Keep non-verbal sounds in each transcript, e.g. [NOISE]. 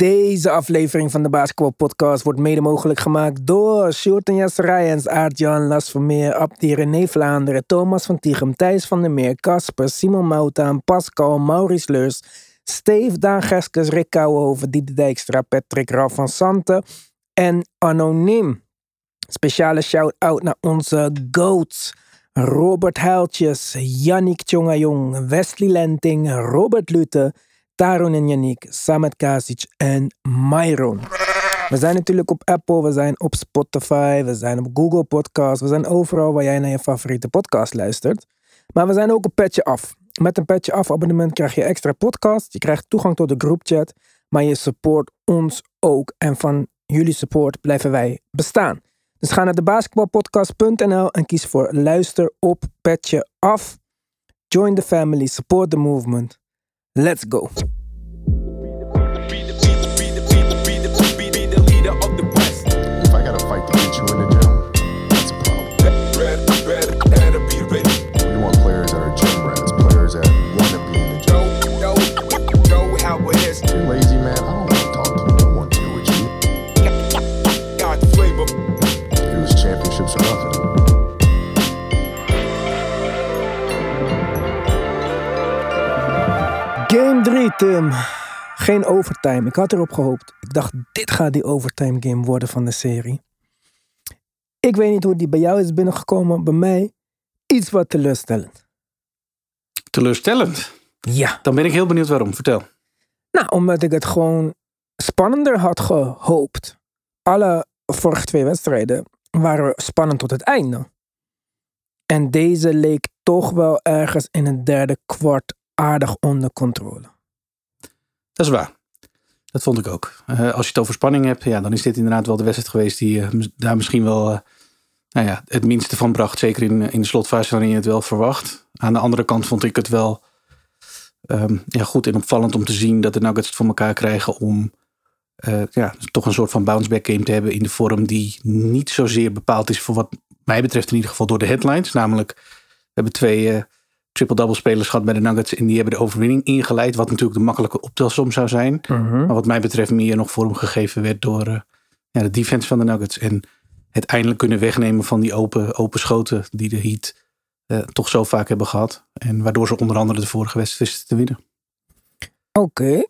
Deze aflevering van de Basketball Podcast wordt mede mogelijk gemaakt door Sjoerd Jas Rijens, Aart-Jan Las Vermeer, Abdi René Vlaanderen, Thomas van Tichem, Thijs van der Meer, Casper, Simon Moutaan, Pascal, Maurice Leurs, Steve, Daan Geskes, Rick Kouwenhoven, Diede Dijkstra, Patrick Ralf van Santen en Anoniem. Speciale shout-out naar onze GOATs. Robert Huiltjes, Yannick Tjongajong, Wesley Lenting, Robert Lute, Taron en Yannick, Samet Kasic en Myron. We zijn natuurlijk op Apple, we zijn op Spotify, we zijn op Google Podcast, we zijn overal waar jij naar je favoriete podcast luistert. Maar we zijn ook op Petje Af. Met een Petje Af abonnement krijg je extra podcast, je krijgt toegang tot de groupchat, maar je support ons ook. En van jullie support blijven wij bestaan. Dus ga naar de basketbalpodcast.nl en kies voor luister op Petje Af. Join the family, support the movement. Let's go. 3, Tim. Geen overtime. Ik had erop gehoopt. Ik dacht, dit gaat die overtime game worden van de serie. Ik weet niet hoe die bij jou is binnengekomen. Bij mij iets wat teleurstellend. Teleurstellend. Ja. Dan ben ik heel benieuwd waarom. Vertel. Nou, omdat ik het gewoon spannender had gehoopt. Alle vorige twee wedstrijden waren spannend tot het einde. En deze leek toch wel ergens in het derde kwart aardig onder controle. Dat is waar. Dat vond ik ook. Eh, als je het over spanning hebt, ja, dan is dit inderdaad wel de wedstrijd geweest die eh, daar misschien wel eh, nou ja, het minste van bracht. Zeker in, in de slotfase waarin je het wel verwacht. Aan de andere kant vond ik het wel ehm, ja, goed en opvallend om te zien dat de Nuggets het voor elkaar krijgen om ja, toch een soort van bounce-back game te hebben in de vorm die niet zozeer bepaald is voor wat mij betreft in ieder geval door de headlines. Namelijk, we hebben twee triple-double spelers gehad bij de Nuggets en die hebben de overwinning ingeleid. Wat natuurlijk de makkelijke optelsom zou zijn. Maar wat mij betreft meer nog vorm gegeven werd door eh, ja, de defense van de Nuggets. En het eindelijk kunnen wegnemen van die open, open schoten die de Heat eh, toch zo vaak hebben gehad. En waardoor ze onder andere de vorige wedstrijd wisten te winnen. Oké.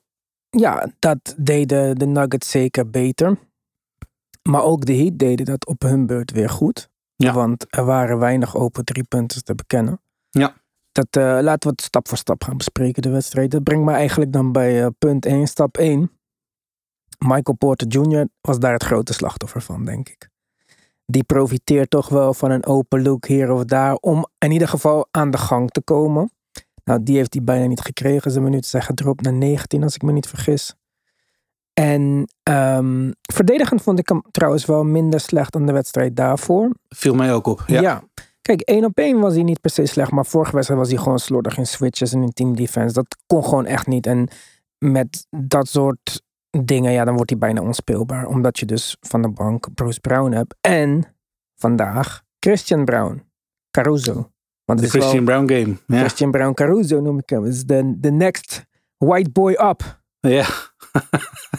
Ja, dat deden de Nuggets zeker beter. Maar ook de Heat deden dat op hun beurt weer goed. Ja. Want er waren weinig open driepunters te bekennen. Ja. Dat, eh, laten we het stap voor stap gaan bespreken, de wedstrijd. Dat brengt me eigenlijk dan bij eh, punt 1, stap 1. Michael Porter Jr. was daar het grote slachtoffer van, denk ik. Die profiteert toch wel van een open look hier of daar om in ieder geval aan de gang te komen. Nou, die heeft hij bijna niet gekregen. Zijn minuten zijn gedropt naar 19, als ik me niet vergis. En ehm, verdedigend vond ik hem trouwens wel minder slecht dan de wedstrijd daarvoor. Viel mij ook op. Ja. Ja. Kijk, één op één was hij niet per se slecht. Maar vorige wedstrijd was hij gewoon slordig in switches en in team defense. Dat kon gewoon echt niet. En met dat soort dingen, ja, dan wordt hij bijna onspeelbaar. Omdat je dus van de bank Bruce Brown hebt. En vandaag Christian Brown. Caruso. Want De wel- Christian Brown game. Ja. Christian Brown Caruso noem ik hem. Is de, de next white boy up. Ja.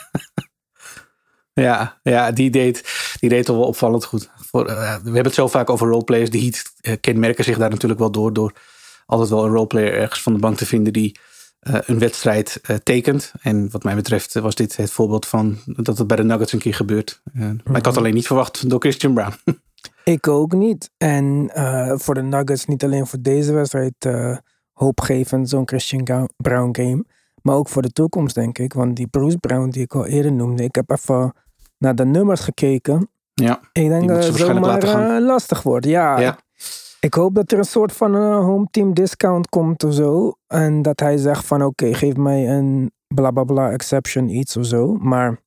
[LAUGHS] ja, ja die, deed, die deed toch wel opvallend goed. Voor, eh, we hebben het zo vaak over roleplayers. De Heat eh, kenmerken zich daar natuurlijk wel door. Door altijd wel een roleplayer ergens van de bank te vinden die eh, een wedstrijd tekent. En wat mij betreft was dit het voorbeeld van dat het bij de Nuggets een keer gebeurt. Maar ik had alleen niet verwacht door Christian Brown. [LAUGHS] Ik ook niet. En voor de Nuggets, niet alleen voor deze wedstrijd, hoopgevend zo'n Christian Brown game. Maar ook voor de toekomst, denk ik. Want die Bruce Brown, die ik al eerder noemde, ik heb even naar de nummers gekeken. Ja, Ik denk dat het zomaar eh, lastig wordt. Ja, ja. ik hoop dat er een soort van eh, home team discount komt of zo. En dat hij zegt van oké, geef mij een bla bla bla exception iets of zo. Maar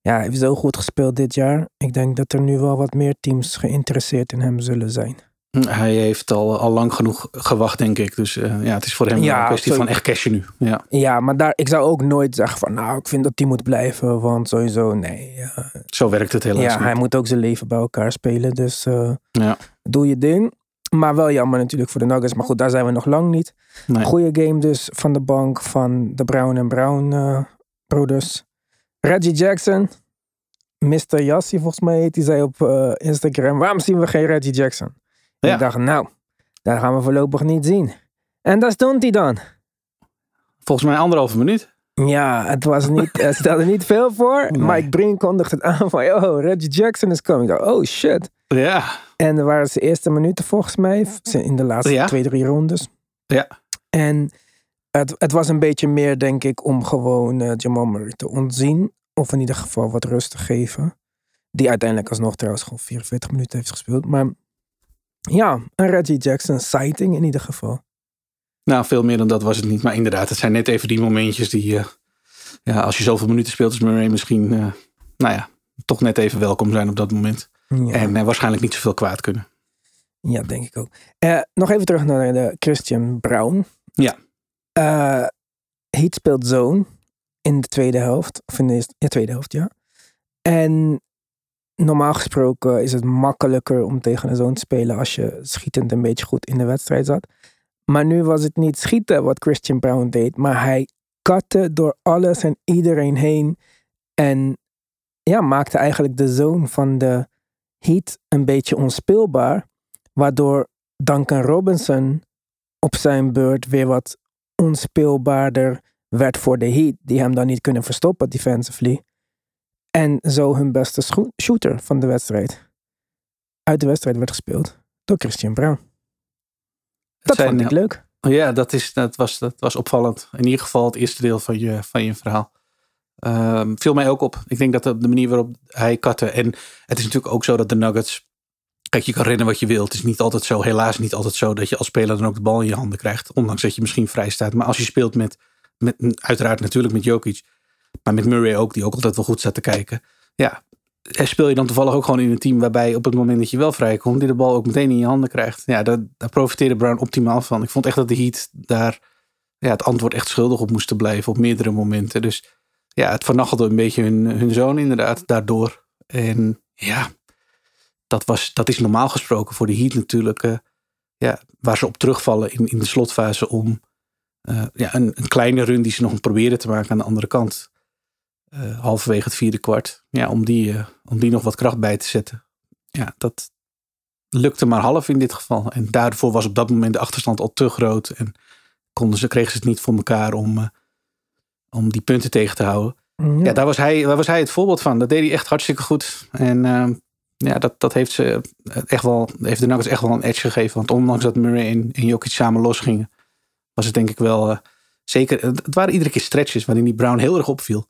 ja, hij heeft zo goed gespeeld dit jaar. Ik denk dat er nu wel wat meer teams geïnteresseerd in hem zullen zijn. Hij heeft al, al lang genoeg gewacht, denk ik. Dus eh, ja, het is voor hem Ja, een kwestie van echt cashen nu. Ja, Ja, maar daar, ik zou ook nooit zeggen van nou, ik vind dat hij moet blijven. Want sowieso, nee. ja. zo werkt het helaas ja, niet. hij moet ook zijn leven bij elkaar spelen. Dus eh, Ja. doe je ding. Maar wel jammer natuurlijk voor de Nuggets. Maar goed, daar zijn we nog lang niet. Nee. Goeie game dus van de bank van de Brown en Brown brothers. Reggie Jackson, Mr. Yassi volgens mij heet, die zei op Instagram, waarom zien we geen Reggie Jackson? Ja. Ik dacht, nou, dat gaan we voorlopig niet zien. En daar stond hij dan. Volgens mij anderhalve minuut. Ja, het was niet, [LAUGHS] het stelde niet veel voor. Nee. Mike Breen kondigde het aan van, oh, Reggie Jackson is coming. Ik dacht, oh shit. Ja. En er waren zijn eerste minuten volgens mij, in de laatste Ja. twee, drie rondes. Ja. En het, het was een beetje meer, denk ik, om gewoon eh, Jamal Murray te ontzien. Of in ieder geval wat rust te geven. Die uiteindelijk alsnog trouwens gewoon 44 minuten heeft gespeeld. Maar ja, een Reggie Jackson sighting in ieder geval. Nou, veel meer dan dat was het niet. Maar inderdaad, het zijn net even die momentjes die... eh, ja, als je zoveel minuten speelt als Murray misschien... eh, nou ja, toch net even welkom zijn op dat moment. Ja, En eh, waarschijnlijk niet zoveel kwaad kunnen. ja denk ik ook. Nog even terug naar de Christian Brown. Ja. Heat speelt zone in de tweede helft. Of in de ja, tweede helft, ja. En normaal gesproken is het makkelijker om tegen een zone te spelen als je schietend een beetje goed in de wedstrijd zat. Maar nu was het niet schieten wat Christian Brown deed, maar hij katte door alles en iedereen heen. En ja, maakte eigenlijk de zone van de Heat een beetje onspeelbaar. Waardoor Duncan Robinson op zijn beurt weer wat onspeelbaarder werd voor de Heat. Die hem dan niet kunnen verstoppen defensively. En zo hun beste shooter van de wedstrijd. Uit de wedstrijd werd gespeeld door Christian Brown. Dat zijn, vond ik leuk. Ja, dat, is, dat, was, dat was opvallend. In ieder geval het eerste deel van je, van je verhaal. Ehm, viel mij ook op. Ik denk dat de, de manier waarop hij katte. En het is natuurlijk ook zo dat de Nuggets. Kijk, je kan rennen wat je wilt. Het is niet altijd zo, helaas niet altijd zo, dat je als speler dan ook de bal in je handen krijgt. Ondanks dat je misschien vrij staat. Maar als je speelt met, met uiteraard natuurlijk met Jokic. Maar met Murray ook, die ook altijd wel goed staat te kijken. Ja, en speel je dan toevallig ook gewoon in een team waarbij op het moment dat je wel vrijkomt, die de bal ook meteen in je handen krijgt. Ja, daar, daar profiteerde Brown optimaal van. Ik vond echt dat de Heat daar ja, het antwoord echt schuldig op moesten blijven op meerdere momenten. Dus ja, het vernachelde een beetje hun, hun zoon inderdaad daardoor. En ja, dat, was, dat is normaal gesproken voor de Heat natuurlijk. eh, ja, waar ze op terugvallen in, in de slotfase om eh, ja, een, een kleine run die ze nog proberen te maken aan de andere kant. Eh, halverwege het vierde kwart. Ja, om die, eh, om die nog wat kracht bij te zetten. Ja, dat lukte maar half in dit geval. En daarvoor was op dat moment de achterstand al te groot. En konden ze, kregen ze het niet voor elkaar om, eh, om die punten tegen te houden. Ja, daar, was hij, daar was hij het voorbeeld van. Dat deed hij echt hartstikke goed. En ehm, ja, dat, dat heeft, ze echt wel, heeft de Nuggets echt wel een edge gegeven. Want ondanks dat Murray en, en Jokic samen losgingen, was het denk ik wel zeker. Het waren iedere keer stretches waarin die Brown heel erg opviel.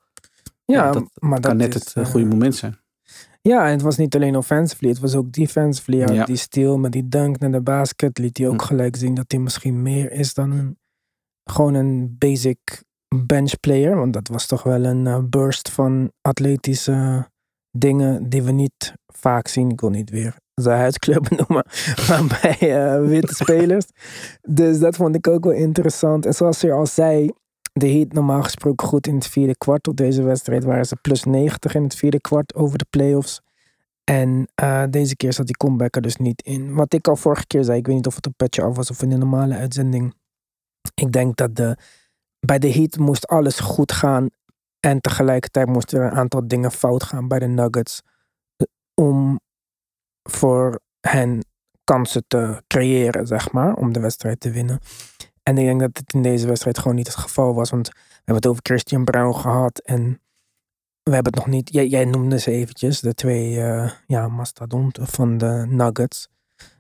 Ja, dat maar dat kan net is, het eh, eh, goede moment zijn. Ja, en het was niet alleen offensively, het was ook defensively. Ja, Ja. Die steal met die dunk naar de basket liet hij ook Hm. gelijk zien dat hij misschien meer is dan een, gewoon een basic bench player. Want dat was toch wel een eh, burst van atletische dingen die we niet vaak zien. Ik wil niet weer zijn huidskleur benoemen, [LAUGHS] maar bij witte spelers. Dus dat vond ik ook wel interessant. En zoals je al zei, de Heat normaal gesproken goed in het vierde kwart. Op deze wedstrijd waren ze plus 90 in het vierde kwart over de playoffs. En eh, deze keer zat die comeback er dus niet in. Wat ik al vorige keer zei, ik weet niet of het op Petje af was of in de normale uitzending. Ik denk dat de, bij de Heat moest alles goed gaan. En tegelijkertijd moesten er een aantal dingen fout gaan bij de Nuggets. eh, Om voor hen kansen te creëren, zeg maar. Om de wedstrijd te winnen. En ik denk dat het in deze wedstrijd gewoon niet het geval was. Want we hebben het over Christian Brown gehad. En we hebben het nog niet. Jij, jij noemde ze eventjes. De twee eh, ja, mastodonten van de Nuggets.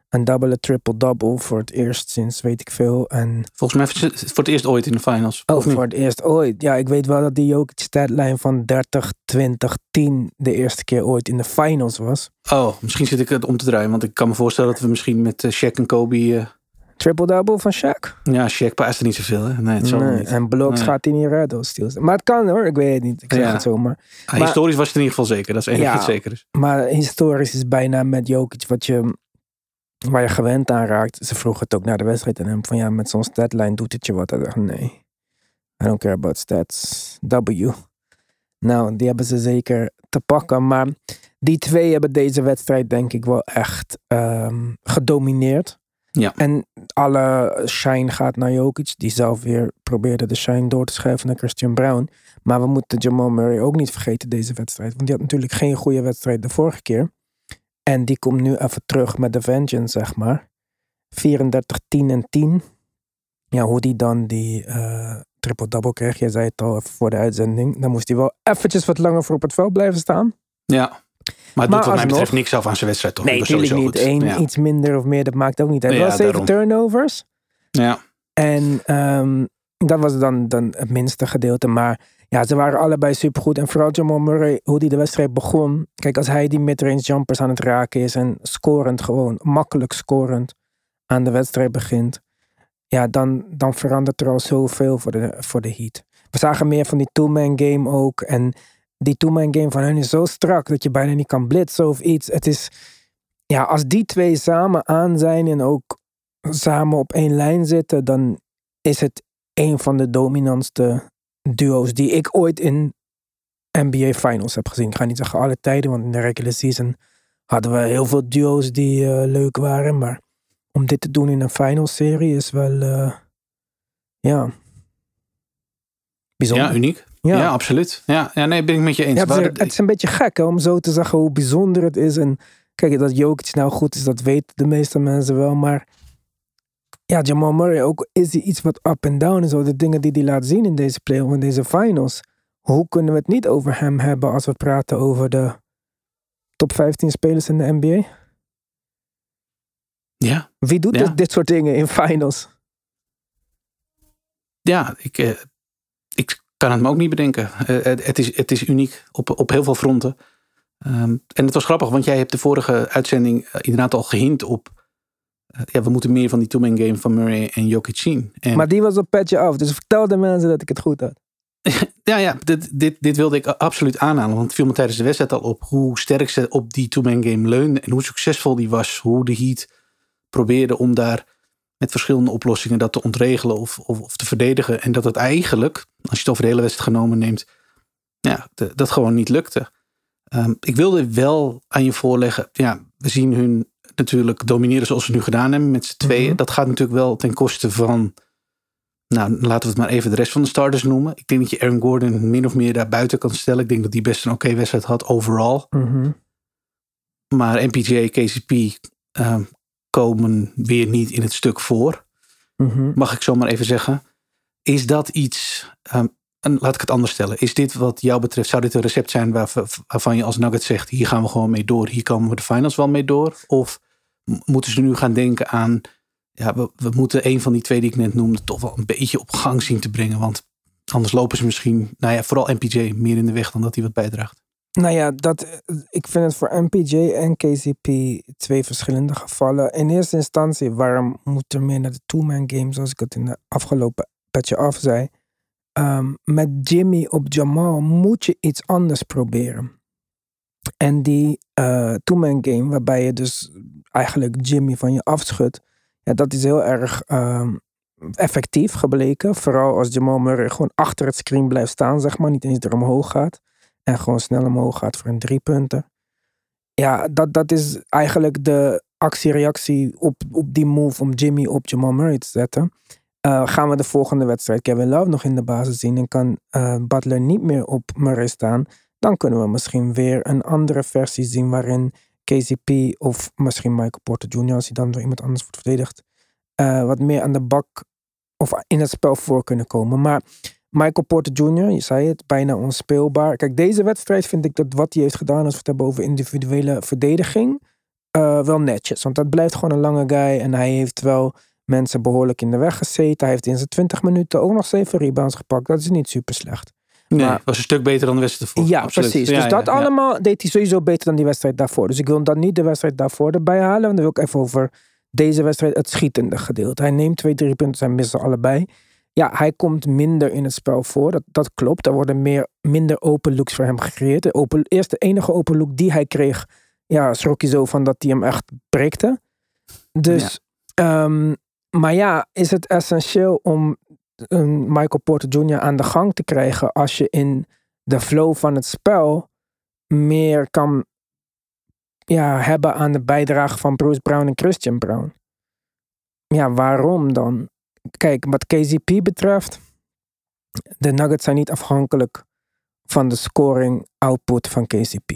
Een double, triple-double voor het eerst sinds weet ik veel. En Volgens mij voor het eerst ooit in de finals. oh, voor het eerst ooit. Ja, ik weet wel dat die Jokic statline van 30, 20, 10 de eerste keer ooit in de finals was. Oh, misschien zit ik het om te draaien. Want ik kan me voorstellen dat we misschien met eh, Shaq en Kobe... Triple-double van Shaq. ja, Shaq paaste niet zoveel. Hè? Nee, het zal Nee, niet. en bloks Nee. gaat hij niet redden als steals. Maar het kan hoor, ik weet het niet. Ik zeg Ja. het zomaar. Ah, maar- historisch was het in ieder geval zeker. Dat is één Ja. dat zeker is. Maar historisch is bijna met Jokic wat je, waar je gewend aan raakt. Ze vroegen het ook naar de wedstrijd aan hem. Van ja, met zo'n statline doet het je wat. Hij dacht nee, I don't care about stats. W. Nou, die hebben ze zeker te pakken. Maar die twee hebben deze wedstrijd denk ik wel echt ehm, gedomineerd. Ja. En alle shine gaat naar Jokic. Die zelf weer probeerde de shine door te schuiven naar Christian Brown. Maar we moeten Jamal Murray ook niet vergeten deze wedstrijd. Want die had natuurlijk geen goede wedstrijd de vorige keer. En die komt nu even terug met de vengeance, zeg maar. 34, 10 en 10. Ja, hoe die dan die eh, triple-double kreeg. Jij zei het al even voor de uitzending. Dan moest hij wel eventjes wat langer voor op het veld blijven staan. Ja. Maar het doet wat mij betreft niks af aan zijn wedstrijd toch? Nee, natuurlijk niet. goed. Eén, Ja. iets minder of meer, dat maakt ook niet uit. Ja, wel zeven turnovers. Ja. En ehm, dat was dan, dan het minste gedeelte. Maar ja, ze waren allebei supergoed. En vooral Jamal Murray, hoe die de wedstrijd begon. Kijk, als hij die midrange jumpers aan het raken is en scorend gewoon, makkelijk scorend aan de wedstrijd begint. Ja, dan, dan verandert er al zoveel voor de, voor de Heat. We zagen meer van die two-man game ook. En die two-man game van hen is zo strak dat je bijna niet kan blitzen of iets. Het is, ja, als die twee samen aan zijn en ook samen op één lijn zitten, dan is het een van de dominantste duo's die ik ooit in NBA Finals heb gezien. Ik ga niet zeggen alle tijden, want in de regular season hadden we heel veel duo's die eh, leuk waren. Maar om dit te doen in een finals serie is wel, eh, ja, bijzonder. ja, uniek. Ja, absoluut. Ja, ja, nee, ben ik met je eens. Ja, het, is, Waar- het is een beetje gek hè, om zo te zeggen hoe bijzonder het is. En kijk, dat Jokic nou goed is, dat weten de meeste mensen wel. Maar ja, Jamal Murray ook is hij iets wat up en down en zo. De dingen die hij laat zien in deze play in deze finals. Hoe kunnen we het niet over hem hebben als we praten over de top 15 spelers in de NBA? ja, Wie doet Ja. dit, dit soort dingen in finals? ja ik, eh, ik kan het me ook niet bedenken. Eh, het, het is, het is uniek op, op heel veel fronten. Ehm, en het was grappig, want jij hebt de vorige uitzending eh, inderdaad al gehint op... eh, ja, we moeten meer van die two-man game van Murray en Jokic zien. En, Maar die was op petje af. Dus vertel de mensen dat ik het goed had. [LAUGHS] Ja, ja dit, dit, dit wilde ik absoluut aanhalen. Want het viel me tijdens de wedstrijd al op hoe sterk ze op die two-man game leunden. En hoe succesvol die was. Hoe de Heat probeerde om daar met verschillende oplossingen dat te ontregelen of, of, of te verdedigen. En dat het eigenlijk, als je het over de hele wedstrijd genomen neemt, ja, de- dat gewoon niet lukte. Ehm, ik wilde wel aan je voorleggen, ja, we zien hun natuurlijk domineren zoals ze nu gedaan hebben met z'n tweeën. Mhm. Dat gaat natuurlijk wel ten koste van, nou laten we het maar even de rest van de starters noemen. Ik denk dat je Aaron Gordon min of meer daar buiten kan stellen. Ik denk dat die best een oké wedstrijd had overal. Mhm. Maar MPJ, KCP ehm, komen weer niet in het stuk voor. Mhm. Mag ik zo maar even zeggen. Is dat iets, ehm, en laat ik het anders stellen. Is dit wat jou betreft, zou dit een recept zijn waar- waarvan je als Nugget zegt, hier gaan we gewoon mee door. Hier komen we de finals wel mee door. Of moeten ze nu gaan denken aan, ja, we, we moeten een van die twee die ik net noemde toch wel een beetje op gang zien te brengen. Want anders lopen ze misschien, nou ja, vooral MPJ meer in de weg dan dat hij wat bijdraagt. Nou ja, dat, ik vind het voor MPJ en KCP twee verschillende gevallen. In eerste instantie, waarom moet er meer naar de two-man game, zoals ik het in de afgelopen petje af zei. Ehm, met Jimmy op Jamal moet je iets anders proberen. En die eh two-man game, waarbij je dus eigenlijk Jimmy van je afschudt, ja, dat is heel erg ehm, effectief gebleken. Vooral als Jamal Murray gewoon achter het screen blijft staan, zeg maar, niet eens er omhoog gaat. En gewoon snel omhoog gaat voor een driepunter. Ja, dat, dat is eigenlijk de actie-reactie op, op die move om Jimmy op Jamal Murray te zetten. Eh, gaan we de volgende wedstrijd Kevin Love nog in de basis zien en kan eh, Butler niet meer op Murray staan, dan kunnen we misschien weer een andere versie zien waarin KCP of misschien Michael Porter Jr. als hij dan door iemand anders wordt verdedigd, eh, wat meer aan de bak of in het spel voor kunnen komen. Maar Michael Porter Jr., je zei het, bijna onspeelbaar. Kijk, deze wedstrijd vind ik dat wat hij heeft gedaan als we het hebben over individuele verdediging, eh, wel netjes. Want dat blijft gewoon een lange guy en hij heeft wel mensen behoorlijk in de weg gezeten. Hij heeft in zijn 20 minuten ook nog 7 rebounds gepakt. Dat is niet super slecht. Nee, Maar- was een stuk beter dan de wedstrijd ervoor. Ja, Absoluut. precies. Ja, dus ja, dat ja. allemaal deed hij sowieso beter dan die wedstrijd daarvoor. Dus ik wil dan niet de wedstrijd daarvoor erbij halen. Want dan wil ik even over deze wedstrijd, het schietende gedeelte. Hij neemt twee, drie punten, zijn missen allebei. Ja, hij komt minder in het spel voor. Dat, dat klopt. Er worden meer, minder open looks voor hem gecreëerd. De open, eerste enige open look die hij kreeg, ja, schrok hij zo van dat hij hem echt breekte. Dus, ehm, maar ja, is het essentieel om een Michael Porter Jr. aan de gang te krijgen als je in de flow van het spel meer kan ja, hebben aan de bijdrage van Bruce Brown en Christian Brown. Ja, waarom dan? Kijk, wat KCP betreft, de Nuggets zijn niet afhankelijk van de scoring output van KCP.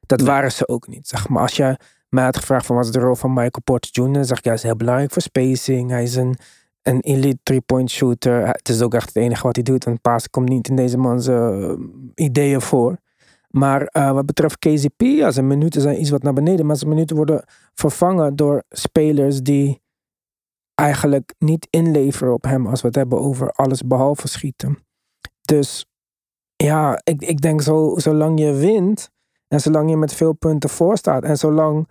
Dat Nee. waren ze ook niet. Zeg maar als je mij had gevraagd van wat is de rol van Michael Porter Jr., dan zeg ik ja, hij is heel belangrijk voor spacing. Hij is een, een elite three-point shooter. Het is ook echt het enige wat hij doet, want pasen komt niet in deze man's eh, ideeën voor. Maar eh, wat betreft KCP, ja, zijn minuten zijn iets wat naar beneden, maar zijn minuten worden vervangen door spelers die eigenlijk niet inleveren op hem als we het hebben over alles behalve schieten. Dus ja, ik, ik denk zo, zolang je wint en zolang je met veel punten voor staat en zolang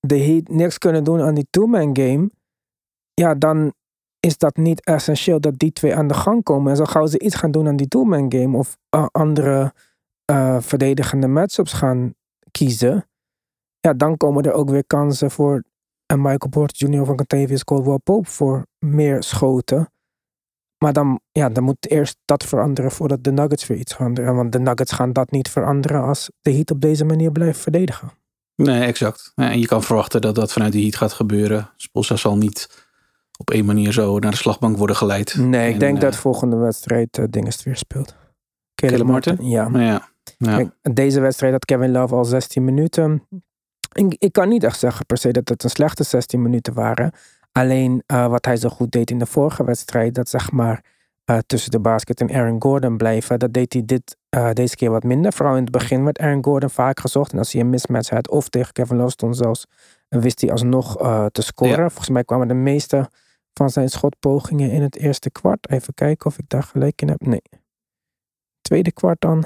de Heat niks kunnen doen aan die two-man game, ja, dan is dat niet essentieel dat die twee aan de gang komen. En zo gauw ze iets gaan doen aan die two-man game of eh, andere eh, verdedigende matchups gaan kiezen, ja, dan komen er ook weer kansen voor een Michael Porter Jr. een Contavious Caldwell Pope voor meer schoten. Maar dan, ja, dan moet eerst dat veranderen voordat de Nuggets weer iets veranderen. Want de Nuggets gaan dat niet veranderen als de Heat op deze manier blijft verdedigen. Nee, exact. En je kan verwachten dat dat vanuit de Heat gaat gebeuren. Spolstra zal niet op één manier zo naar de slagbank worden geleid. Nee, ik En, denk eh, dat volgende wedstrijd uh, Dinges weer speelt. Caleb Martin? Ja. Ja, ja. Kijk, deze wedstrijd had Kevin Love al 16 minuten. Ik, ik kan niet echt zeggen per se dat het een slechte 16 minuten waren. Alleen uh, wat hij zo goed deed in de vorige wedstrijd, dat zeg maar uh, tussen de basket en Aaron Gordon blijven, dat deed hij dit, uh, deze keer wat minder. Vooral in het begin werd Aaron Gordon vaak gezocht. En als hij een mismatch had of tegen Kevin Love stond zelfs, wist hij alsnog te scoren. Ja. Volgens mij kwamen de meeste van zijn schotpogingen in het eerste kwart. Even kijken of ik daar gelijk in heb. Nee. Tweede kwart dan.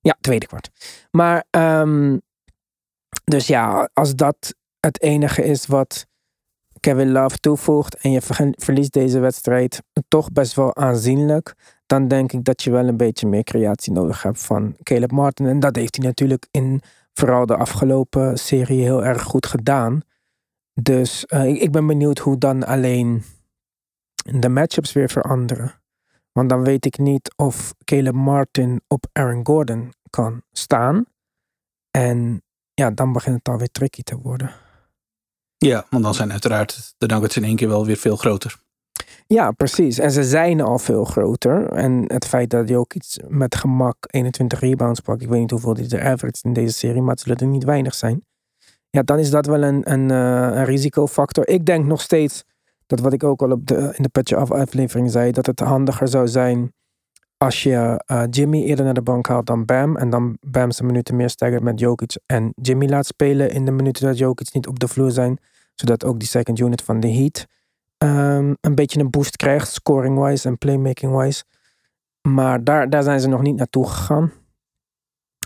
Ja, tweede kwart. Maar, um, dus ja, als dat het enige is wat Kevin Love toevoegt en je verliest deze wedstrijd toch best wel aanzienlijk, dan denk ik dat je wel een beetje meer creatie nodig hebt van Caleb Martin. En dat heeft hij natuurlijk in vooral de afgelopen serie heel erg goed gedaan. Dus uh, ik, ik ben benieuwd hoe dan alleen de matchups weer veranderen. Want dan weet ik niet of Caleb Martin op Aaron Gordon kan staan. En ja, dan begint het alweer tricky te worden. Ja, want dan zijn uiteraard de Nuggets in één keer wel weer veel groter. Ja, precies. En ze zijn al veel groter. En het feit dat hij ook iets met gemak 21 rebounds pakt. Ik weet niet hoeveel dit er average in deze serie, maar het zullen er niet weinig zijn. Ja, dan is dat wel een, een, uh, een risicofactor. Ik denk nog steeds dat wat ik ook al op de, in de Patch Af aflevering zei, dat het handiger zou zijn als je uh, Jimmy eerder naar de bank haalt dan Bam. En dan Bam zijn minuten meer staggert met Jokic. En Jimmy laat spelen in de minuten dat Jokic niet op de vloer zijn. Zodat ook die second unit van de Heat um, een beetje een boost krijgt. Scoring-wise en playmaking-wise. Maar daar, daar zijn ze nog niet naartoe gegaan.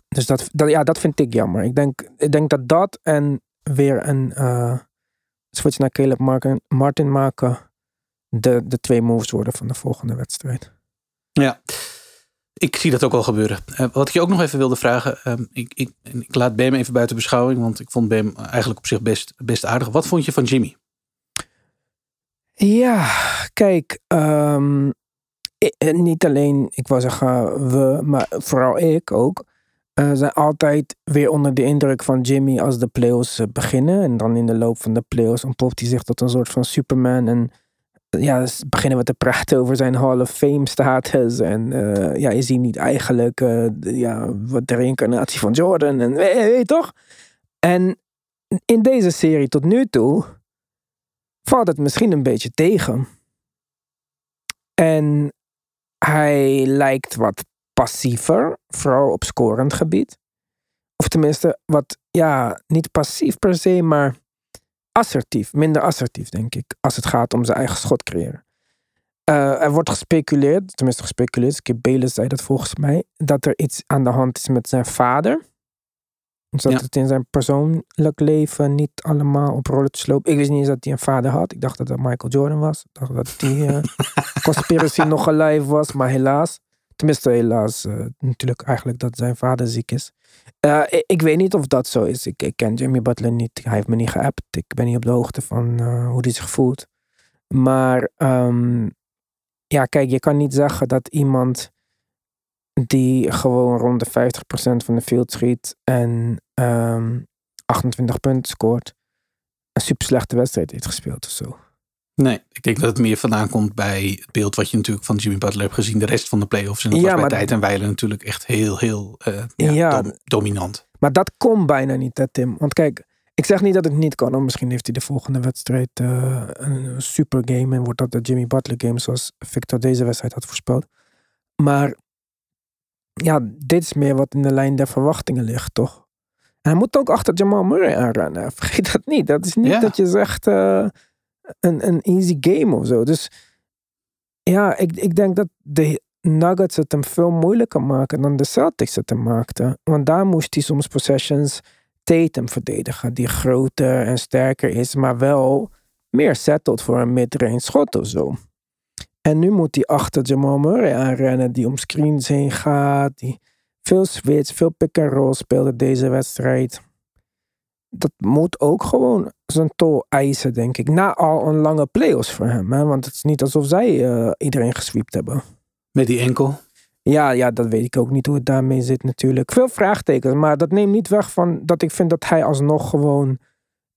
Dus dat, dat, ja, dat vind ik jammer. Ik denk, ik denk dat dat en weer een uh, switch naar Caleb Martin, Martin maken de, de twee moves worden van de volgende wedstrijd. Ja, ik zie dat ook wel gebeuren. Uh, wat ik je ook nog even wilde vragen. Uh, ik, ik, ik, laat Bam even buiten beschouwing, want ik vond Bam eigenlijk op zich best, best aardig. Wat vond je van Jimmy? Ja, kijk, um, ik, niet alleen, ik wou zeggen we, maar vooral ik ook. Uh, zijn altijd weer onder de indruk van Jimmy als de playoffs beginnen. En dan in de loop van de playoffs ontpopt hij zich tot een soort van Superman. En ja, dus beginnen we te praten over zijn Hall of Fame status. En uh, ja, is hij niet eigenlijk uh, de, ja, de reïncarnatie van Jordan? En weet je toch? En in deze serie tot nu toe valt het misschien een beetje tegen. En hij lijkt wat passiever, vooral op scorend gebied. Of tenminste, wat, ja, niet passief per se, maar assertief, minder assertief, denk ik, als het gaat om zijn eigen schot creëren. Uh, er wordt gespeculeerd, tenminste gespeculeerd, Skip Bayless zei dat volgens mij, dat er iets aan de hand is met zijn vader. Dus dat ja. het in zijn persoonlijk leven niet allemaal op rolletjes loopt. Ik wist niet eens dat hij een vader had. Ik dacht dat dat Michael Jordan was. Ik dacht dat die uh, [LAUGHS] conspiracy nog alive was, maar helaas. Tenminste, helaas. Uh, natuurlijk eigenlijk dat zijn vader ziek is. Uh, ik, weet niet of dat zo is. Ik, ik, ken Jimmy Butler niet. Hij heeft me niet geappt. Ik ben niet op de hoogte van uh, hoe hij zich voelt. Maar um, ja, kijk, je kan niet zeggen dat iemand die gewoon rond de 50% van de field schiet en um, 28 punten scoort, een super slechte wedstrijd heeft gespeeld of zo. Nee, ik denk dat het meer vandaan komt bij het beeld wat je natuurlijk van Jimmy Butler hebt gezien. De rest van de playoffs. En dat Ja, was bij tijd en wijlen natuurlijk echt heel, heel eh, ja, Ja. dom- dominant. Maar dat kon bijna niet, hè, Tim. Want kijk, ik zeg niet dat het niet kan. Misschien heeft hij de volgende wedstrijd eh, een super game. En wordt dat de Jimmy Butler game zoals Victor deze wedstrijd had voorspeld. Maar ja, dit is meer wat in de lijn der verwachtingen ligt, toch? En hij moet ook achter Jamal Murray aanrennen. [LAUGHS] Vergeet dat niet. Dat is niet Ja. dat je zegt eh, een, een easy game of zo. Dus ja, ik, ik denk dat de Nuggets het hem veel moeilijker maken dan de Celtics het hem maakten. Want daar moest hij soms possessions Tatum verdedigen. Die groter en sterker is, maar wel meer settled voor een midrange schot of zo. En nu moet hij achter Jamal Murray aanrennen, die om screens heen gaat. Die veel switch, veel pick-and-roll speelde deze wedstrijd. Dat moet ook gewoon zijn tol eisen, denk ik. Na al een lange playoffs voor hem. Hè? Want het is niet alsof zij eh, iedereen gesweept hebben. Met die enkel. Ja, ja, dat weet ik ook niet hoe het daarmee zit natuurlijk. Veel vraagtekens, maar dat neemt niet weg van dat ik vind dat hij alsnog gewoon...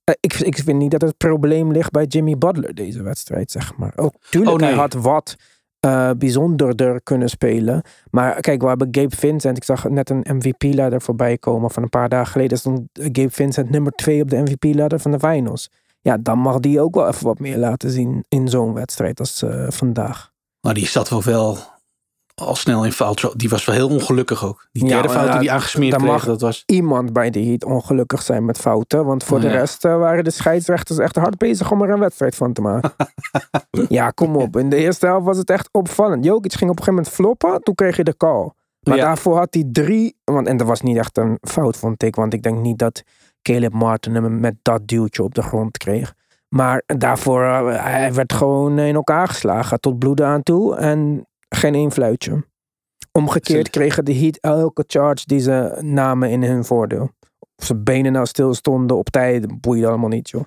eh, ik, ik vind niet dat het probleem ligt bij Jimmy Butler deze wedstrijd, zeg maar. Ook, tuurlijk, Oh, nee. hij had wat eh, bijzonderder kunnen spelen. Maar kijk, we hebben Gabe Vincent. Ik zag net een MVP-ladder voorbij komen van een paar dagen geleden. stond Gabe Vincent nummer twee op de MVP-ladder van de finals. Ja, dan mag die ook wel even wat meer laten zien in zo'n wedstrijd als eh, vandaag. Maar die zat wel wel al snel in fout. Die was wel heel ongelukkig ook. Die Ja, derde maar fout die ja, hij aangesmeerd kreeg, mag- dat was... iemand bij de Heat ongelukkig zijn met fouten. Want voor Oh, de ja. rest eh, waren de scheidsrechters echt hard bezig om er een wedstrijd van te maken. [LAUGHS] ja, kom op. In de eerste helft was het echt opvallend. Jokic ging op een gegeven moment floppen. Toen kreeg je de call. Maar Ja. daarvoor had hij drie... Want, en dat was niet echt een fout, vond ik. Want ik denk niet dat Caleb Martin hem met dat duwtje op de grond kreeg. Maar daarvoor, eh, hij werd gewoon in elkaar geslagen. Tot bloeden aan toe. En geen één fluitje. Omgekeerd kregen de Heat elke charge die ze namen in hun voordeel. Of ze benen nou stil stonden op tijd, boeide allemaal niet, joh.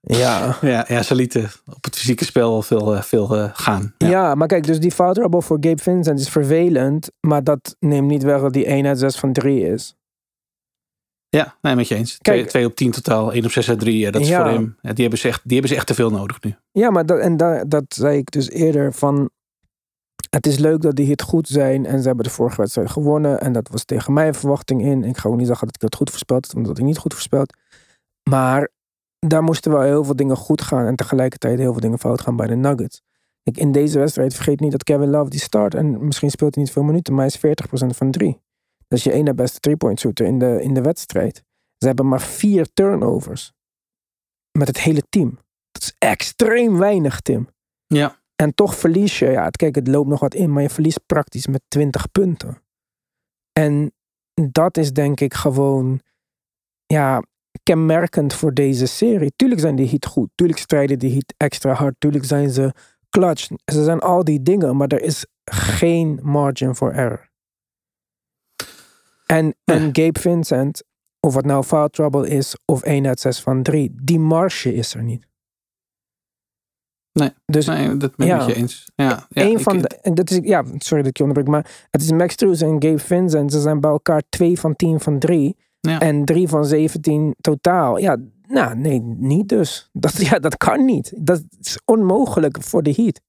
Ja. Ja, ja, ze lieten op het fysieke spel veel, eh, veel eh, gaan. Ja. Ja. maar kijk, dus die trouble voor Gabe Vincent is vervelend. Maar dat neemt niet weg dat die 1 uit 6 van 3 is. Ja, nee, met je eens. Kijk- Twee, twee op 10 totaal, 1 op 6 uit 3. Ja, dat is Ja. voor hem. Die, hebben ze echt, die hebben ze echt te veel nodig nu. Ja, maar dat, en dat, dat zei ik dus eerder van... Het is leuk dat die hit goed zijn en ze hebben de vorige wedstrijd gewonnen. En dat was tegen mijn verwachting in. Ik ga ook niet zeggen dat ik het goed voorspeld heb, omdat ik niet goed voorspeld. Maar daar moesten wel heel veel dingen goed gaan en tegelijkertijd heel veel dingen fout gaan bij de Nuggets. Kijk, in deze wedstrijd vergeet niet dat Kevin Love die start en misschien speelt hij niet veel minuten, maar hij is 40% van drie. Dat is je ene beste three-point shooter in de, in de wedstrijd. Ze hebben maar vier turnovers. Met het hele team. Dat is extreem weinig, Tim. Ja. En toch verlies je, ja, het- kijk, het loopt nog wat in, maar je verliest praktisch met 20 punten. En dat is denk ik gewoon, ja, kenmerkend voor deze serie. Tuurlijk zijn die Heat goed, tuurlijk strijden die Heat extra hard, tuurlijk zijn ze clutch. Ze zijn al die dingen, maar er is geen margin for error. En, [LAUGHS] en Gabe Vincent, of het nou foul trouble is of 1 uit 6 van 3, die marge is er niet. Nee, dus Nee, dat ben ik Ja. met je eens. Ja, ja, een van de, en dat is, ja, sorry dat ik je onderbreek, maar het is Max Struz en Gabe Vincent. Ze zijn bij elkaar 2 van 10 van 3 Ja. en 3 van 17 totaal. Ja, nou, nee, niet dus. [LAUGHS] Dat, ja, dat kan niet. Dat is onmogelijk voor de Heat.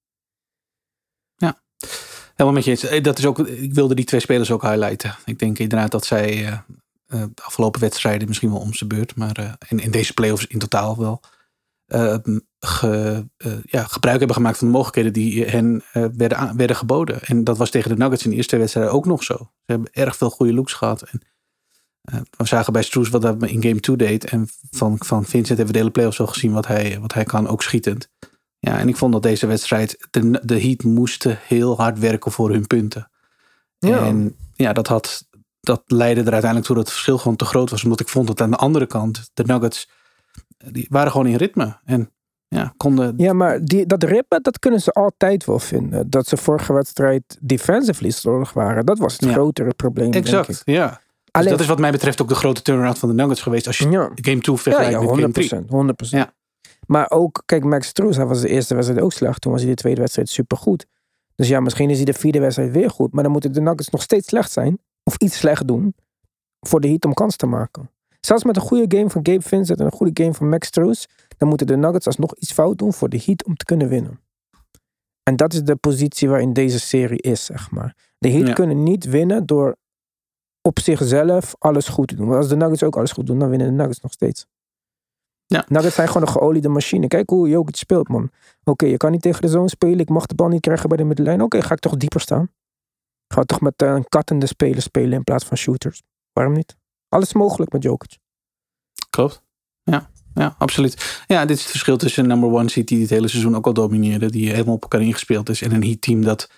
Helemaal met je. Eh, Dat is ook, ik wilde die twee spelers ook highlighten. Ik denk inderdaad dat zij eh, eh, de afgelopen wedstrijden misschien wel om zijn beurt, maar eh, in, in deze playoffs in totaal wel ge- ja, gebruik hebben gemaakt van de mogelijkheden die hen werden, werden geboden. En dat was tegen de Nuggets in de eerste twee wedstrijden ook nog zo. Ze hebben erg veel goede looks gehad. En, we zagen bij Stroes wat dat in game 2 deed. En van, van Vincent hebben we de hele playoffs al gezien wat hij, wat hij kan, ook schietend. Ja, en ik vond dat deze wedstrijd, de, de Heat moesten heel hard werken voor hun punten. Ja. En ja, dat, had, dat leidde er uiteindelijk toe dat het verschil gewoon te groot was. Omdat ik vond dat aan de andere kant, de Nuggets, die waren gewoon in ritme. En ja, konden... Ja, maar die, dat ritme, dat kunnen ze altijd wel vinden. Dat ze vorige wedstrijd defensively slordig waren. Dat was het Ja. grotere probleem, denk ik. exact, ja. Dus Alleen- dat is wat mij betreft ook de grote turnaround van de Nuggets geweest. Als je Ja. game 2 Ja, vergelijkt ja, met game 3. 100%. 100%. Ja. Maar ook, kijk, Max Struz, hij was de eerste wedstrijd ook slecht. Toen was hij de tweede wedstrijd supergoed. Dus ja, misschien is hij de vierde wedstrijd weer goed. Maar dan moeten de Nuggets nog steeds slecht zijn. Of iets slecht doen. Voor de Heat om kans te maken. Zelfs met een goede game van Gabe Vincent en een goede game van Max Struz, dan moeten de Nuggets alsnog iets fout doen voor de Heat om te kunnen winnen. En dat is de positie waarin deze serie is, zeg maar. De Heat Ja. kunnen niet winnen door op zichzelf alles goed te doen. Want als de Nuggets ook alles goed doen, dan winnen de Nuggets nog steeds. Ja. Nuggets zijn gewoon een geoliede machine. Kijk hoe Jokic speelt, man. Oké, je kan niet tegen de zone spelen. Ik mag de bal niet krijgen bij de middenlijn. Oké, ga ik toch dieper staan. Ga toch met eh, een kattende speler spelen in plaats van shooters. Waarom niet? Alles mogelijk met Jokic. Klopt. Ja, ja, absoluut. Ja, dit is het verschil tussen een number one seed die dit hele seizoen ook al domineerde. Die helemaal op elkaar ingespeeld is. En een heat team dat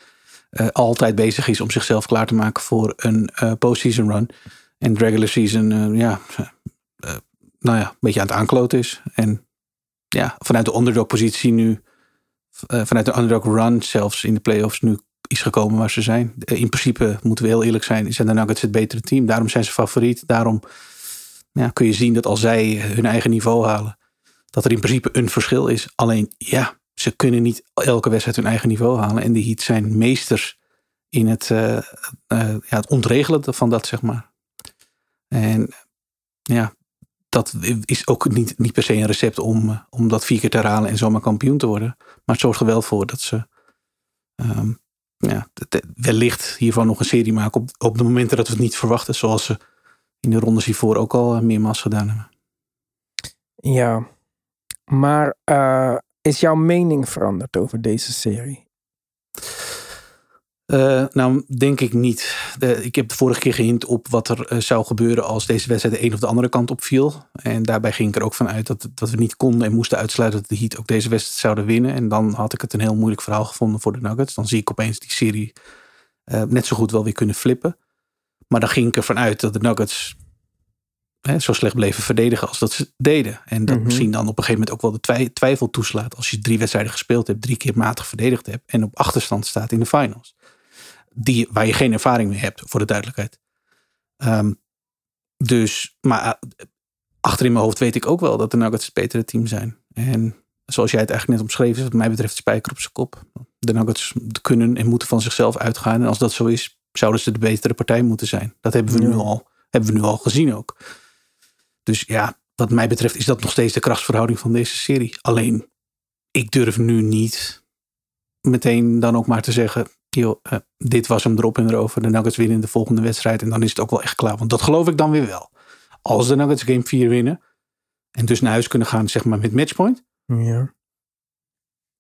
eh, altijd bezig is om zichzelf klaar te maken voor een eh postseason run. En de regular season, ja, nou ja, een beetje aan het aankloten is. En ja, vanuit de underdog positie nu, eh, vanuit de underdog run zelfs in de playoffs nu is gekomen waar ze zijn. Eh, in principe, moeten we heel eerlijk zijn, zijn de Nuggets het betere team. Daarom zijn ze favoriet. Daarom ja, kun je zien dat als zij hun eigen niveau halen, dat er in principe een verschil is. Alleen ja, ze kunnen niet elke wedstrijd hun eigen niveau halen. En de Heat zijn meesters in het, eh, ja, het ontregelen van dat, zeg maar. En ja, dat is ook niet, niet per se een recept om, eh, om dat vier keer te herhalen en zomaar kampioen te worden. Maar het zorgt er wel voor dat ze ehm, ja, wellicht hiervan nog een serie maken op, op de momenten dat we het niet verwachten. Zoals ze in de rondes hiervoor ook al eh, meermaals gedaan hebben. Ja. Maar eh, is jouw mening veranderd over deze serie? Eh, nou, denk ik niet. De- ik heb de vorige keer gehint op wat er eh, zou gebeuren als deze wedstrijd de een of de andere kant op viel. En daarbij ging ik er ook van uit dat, dat we niet konden en moesten uitsluiten dat de Heat ook deze wedstrijd zouden winnen. En dan had ik het een heel moeilijk verhaal gevonden voor de Nuggets. Dan zie ik opeens die serie eh, net zo goed wel weer kunnen flippen. Maar dan ging ik ervan uit dat de Nuggets hè, zo slecht bleven verdedigen als dat ze deden. En dat Mhm. misschien dan op een gegeven moment ook wel de twij- twijfel toeslaat. Als je drie wedstrijden gespeeld hebt, drie keer matig verdedigd hebt en op achterstand staat in de finals die, waar je geen ervaring mee hebt, voor de duidelijkheid. Ehm, dus, maar eh, achter in mijn hoofd weet ik ook wel dat de Nuggets het betere team zijn. En zoals jij het eigenlijk net omschreven is, wat mij betreft spijker op zijn kop. De Nuggets kunnen en moeten van zichzelf uitgaan. En als dat zo is, zouden ze de betere partij moeten zijn. Dat hebben we, nu, al, hebben we nu al gezien ook. Dus ja, wat mij betreft is dat nog steeds de krachtsverhouding van deze serie. Alleen, ik durf nu niet meteen dan ook maar te zeggen... Joh, eh, dit was hem erop en erover. De Nuggets winnen in de volgende wedstrijd. En dan is het ook wel echt klaar. Want dat geloof ik dan weer wel. Als de Nuggets game 4 winnen. En dus naar huis kunnen gaan zeg maar met matchpoint. Ja.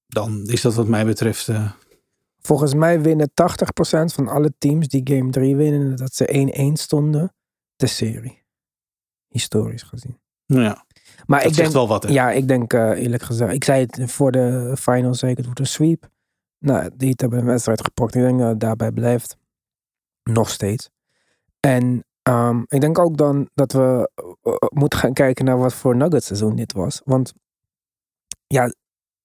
Dan is dat wat mij betreft... eh, Volgens mij winnen 80% van alle teams die game 3 winnen, dat ze 1-1 stonden, de serie. Historisch gezien. nou ja, Maar dat ik denk, wel wat. Hè? ja, ik denk eh, eerlijk gezegd, ik zei het voor de finals, zei ik het wordt een sweep. Nou, die hebben een wedstrijd gepakt. Ik denk dat het daarbij blijft. Nog steeds. En ehm, ik denk ook dan dat we eh, eh, moeten gaan kijken naar wat voor Nuggets seizoen dit was. Want ja,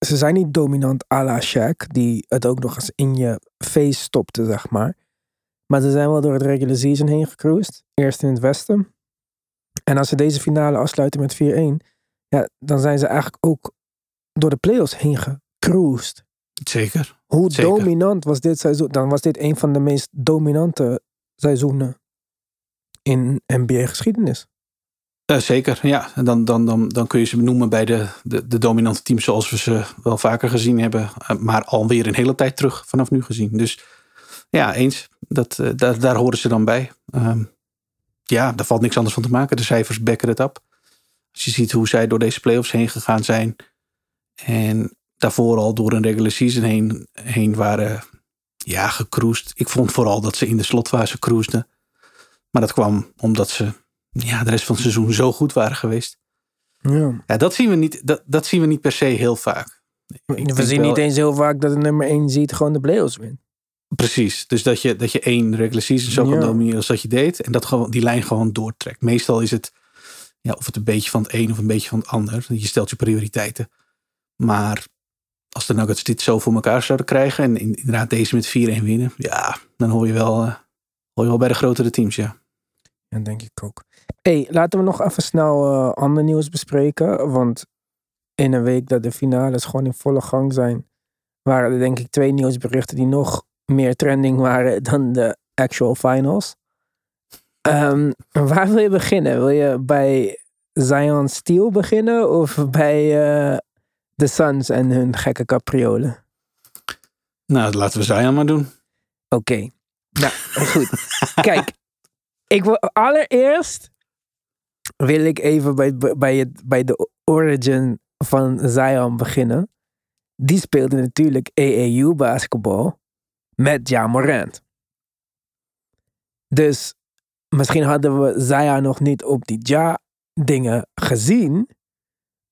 ze zijn niet dominant à la Shaq, die het ook nog eens in je face stopte, zeg maar. Maar ze zijn wel door het regular season heen gecruised. Eerst in het westen. En als ze deze finale afsluiten met 4-1, ja, dan zijn ze eigenlijk ook door de playoffs heen gecruised. Zeker. Hoe Zeker. dominant was dit seizoen? Dan was dit een van de meest dominante seizoenen in NBA-geschiedenis. Eh, zeker, ja. En Dan, dan, dan, dan kun je ze noemen bij de, de, de dominante teams zoals we ze wel vaker gezien hebben. eh, Maar alweer een hele tijd terug vanaf nu gezien. Dus ja, eens. Dat, eh, daar, daar horen ze dan bij. Ehm, ja, daar valt niks anders van te maken. De cijfers backen het up. Als je ziet hoe zij door deze playoffs heen gegaan zijn. En daarvoor al door een regular season heen, heen waren ja, gecruised. Ik vond vooral dat ze in de slotfase cruisden. Maar dat kwam omdat ze ja, de rest van het seizoen zo goed waren geweest. Ja. Ja, dat zien we niet, dat, dat zien we niet per se heel vaak. Ik We zien wel- niet eens heel vaak dat de nummer 1 ziet gewoon de playoffs wint. Precies. Dus dat je, dat je één regular season zo kan domineren als dat je deed. En dat gewoon, die lijn gewoon doortrekt. Meestal is het, ja, of het een beetje van het een of een beetje van het ander. Je stelt je prioriteiten. Maar als de Nuggets dit zo voor elkaar zouden krijgen. En in- inderdaad deze met 4-1 winnen. Ja, dan hoor je wel, eh, hoor je wel bij de grotere teams, ja. Ja, denk ik ook. hey, laten we nog even snel eh, ander nieuws bespreken. Want in een week dat de finales gewoon in volle gang zijn, waren er denk ik twee nieuwsberichten die nog meer trending waren [LAUGHS] dan de actual finals. Ehm, waar wil je beginnen? Wil je bij Zion Steel beginnen of bij eh, de Suns en hun gekke capriolen? Nou, laten we Zion maar doen. Oké. Nou, goed. Kijk, ik wil allereerst wil ik even bij, bij, het, bij de origin van Zion beginnen. Die speelde natuurlijk AAU basketbal met Ja Morant. Dus misschien hadden we Zion nog niet op die Ja dingen gezien.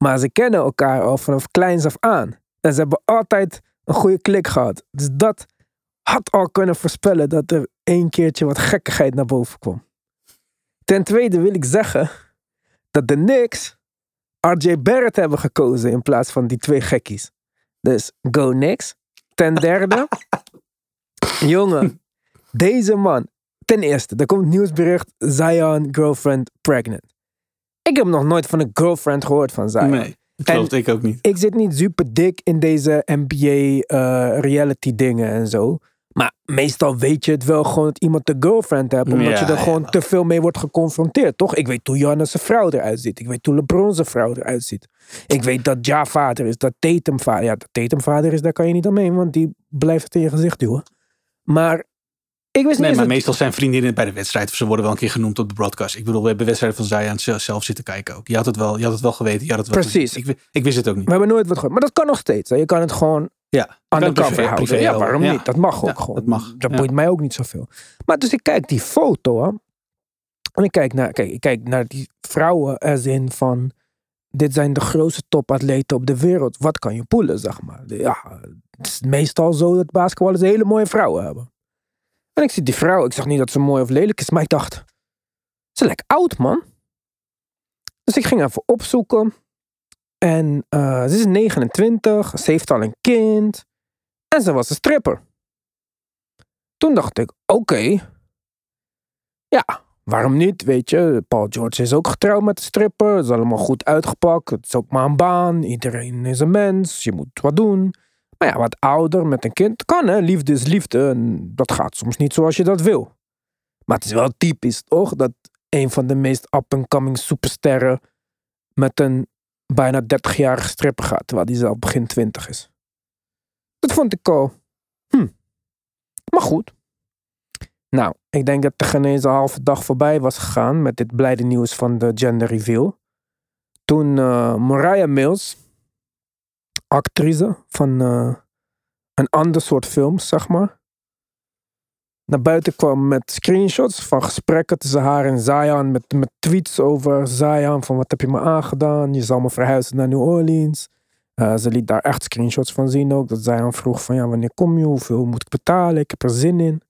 Maar ze kennen elkaar al vanaf kleins af aan. En ze hebben altijd een goede klik gehad. Dus dat had al kunnen voorspellen dat er één keertje wat gekkigheid naar boven kwam. Ten tweede wil ik zeggen dat de Knicks RJ Barrett hebben gekozen in plaats van die twee gekkies. Dus go Knicks. Ten derde, [LAUGHS] jongen, deze man. Ten eerste, er komt nieuwsbericht Zion girlfriend pregnant. Ik heb nog nooit van een girlfriend gehoord van Zion. Nee, dat geloof ik ook niet. Ik zit niet super dik in deze NBA eh, reality dingen en zo. Maar meestal weet je het wel gewoon dat iemand een girlfriend hebt. Omdat Ja, je er gewoon te veel mee wordt geconfronteerd, toch? Ik weet hoe Janne zijn vrouw eruit ziet. Ik weet hoe LeBron zijn vrouw eruit ziet. Ik weet dat Ja vader is, dat Tatum vader. Ja, dat Tatum vader is, daar kan je niet omheen. Want die blijft het in je gezicht duwen. Maar ik wist Nee, maar dat- meestal zijn vriendinnen bij de wedstrijd. Of ze worden wel een keer genoemd op de broadcast. Ik bedoel, we hebben wedstrijden van Zion zelf- zelf zitten kijken ook. Je had het wel, je had het wel geweten. Je had het wel Precies. Ik, ik wist het ook niet. We hebben nooit wat gehoord. Maar dat kan nog steeds. hè. Je kan het gewoon Ja, undercover privé- houden. privé ja, houden. waarom Ja. niet? Dat mag ook Ja, gewoon. dat mag. Dat boeit mij ook niet zoveel. Maar dus ik kijk die foto hè, en ik kijk naar, kijk, ik kijk naar die vrouwen als in van dit zijn de grootste topatleten op de wereld. Wat kan je poelen, zeg maar. Ja, het is meestal zo dat basketballers hele mooie vrouwen hebben. En ik zie die vrouw, ik zeg niet dat ze mooi of lelijk is, maar ik dacht, ze lijkt oud, man. Dus ik ging even opzoeken. En eh, ze is 29, ze heeft al een kind. En ze was een stripper. Toen dacht ik, oké. Ja, waarom niet, weet je. Paul George is ook getrouwd met een stripper. Het is allemaal goed uitgepakt. Het is ook maar een baan. Iedereen is een mens. Je moet wat doen. Maar ja, wat ouder met een kind kan, hè. Liefde is liefde. En dat gaat soms niet zoals je dat wil. Maar het is wel typisch, toch? Dat een van de meest up-and-coming supersterren met een bijna 30-jarige stripper gaat. Terwijl die zelf begin 20 is. Dat vond ik al. Hm. Maar goed. Nou, ik denk dat eens een halve dag voorbij was gegaan met dit blijde nieuws van de gender reveal. Toen eh Mariah Mills, actrice van eh, een ander soort films, zeg maar, naar buiten kwam met screenshots van gesprekken tussen haar en Zion, met, met tweets over Zion, van wat heb je me aangedaan, je zal me verhuizen naar New Orleans. Eh, ze liet daar echt screenshots van zien ook. Dat zij aan vroeg van ja, wanneer kom je? Hoeveel moet ik betalen? Ik heb er zin in.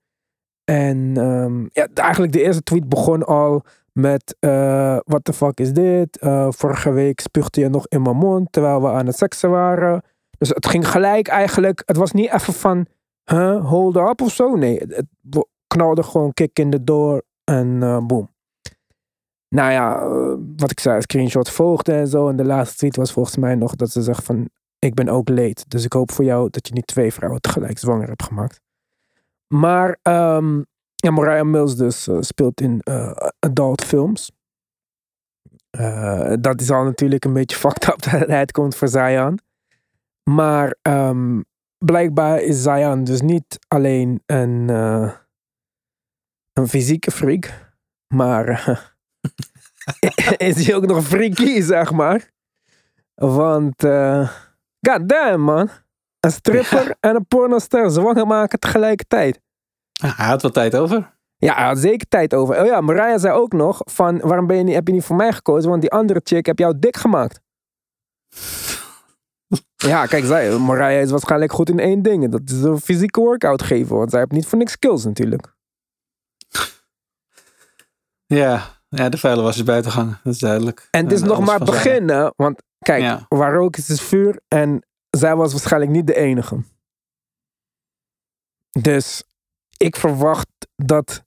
En ehm, ja, eigenlijk de eerste tweet begon al met uh, what the fuck is dit? Eh, vorige week spuugde je nog in mijn mond terwijl we aan het seksen waren. Dus het ging gelijk eigenlijk. Het was niet even van huh, hold up of zo. Nee, het, knalde gewoon kick in de door en eh boom. Nou ja, wat ik zei, screenshot volgde en zo. En de laatste tweet was volgens mij nog dat ze zegt van... Ik ben ook late, dus ik hoop voor jou dat je niet twee vrouwen tegelijk zwanger hebt gemaakt. Maar ehm ja, Mariah Mills dus eh, speelt in eh, adult films. Eh, dat is al natuurlijk een beetje [LAUGHS] fucked up dat het uitkomt voor Zion. Maar ehm, blijkbaar is Zion dus niet alleen een, een fysieke freak. Maar [LAUGHS] is hij ook nog freaky, zeg maar. Want, uh, god damn man. Een stripper en een pornoster zwanger maken tegelijkertijd. Ah, hij had wat tijd over. Ja, hij had zeker tijd over. Oh ja, Mariah zei ook nog van, waarom ben je niet, heb je niet voor mij gekozen? Want die andere chick heb jou dik gemaakt. [LAUGHS] ja, kijk, zij, Mariah is waarschijnlijk goed in één ding. Dat is een fysieke workout geven. Want zij heeft niet voor niks skills natuurlijk. Ja, ja de vuile was is buiten. Dat is duidelijk. En het is En nog maar van zijn- begin, hè? Want kijk, Ja. waar rook is, is vuur. En zij was waarschijnlijk niet de enige. Dus ik verwacht dat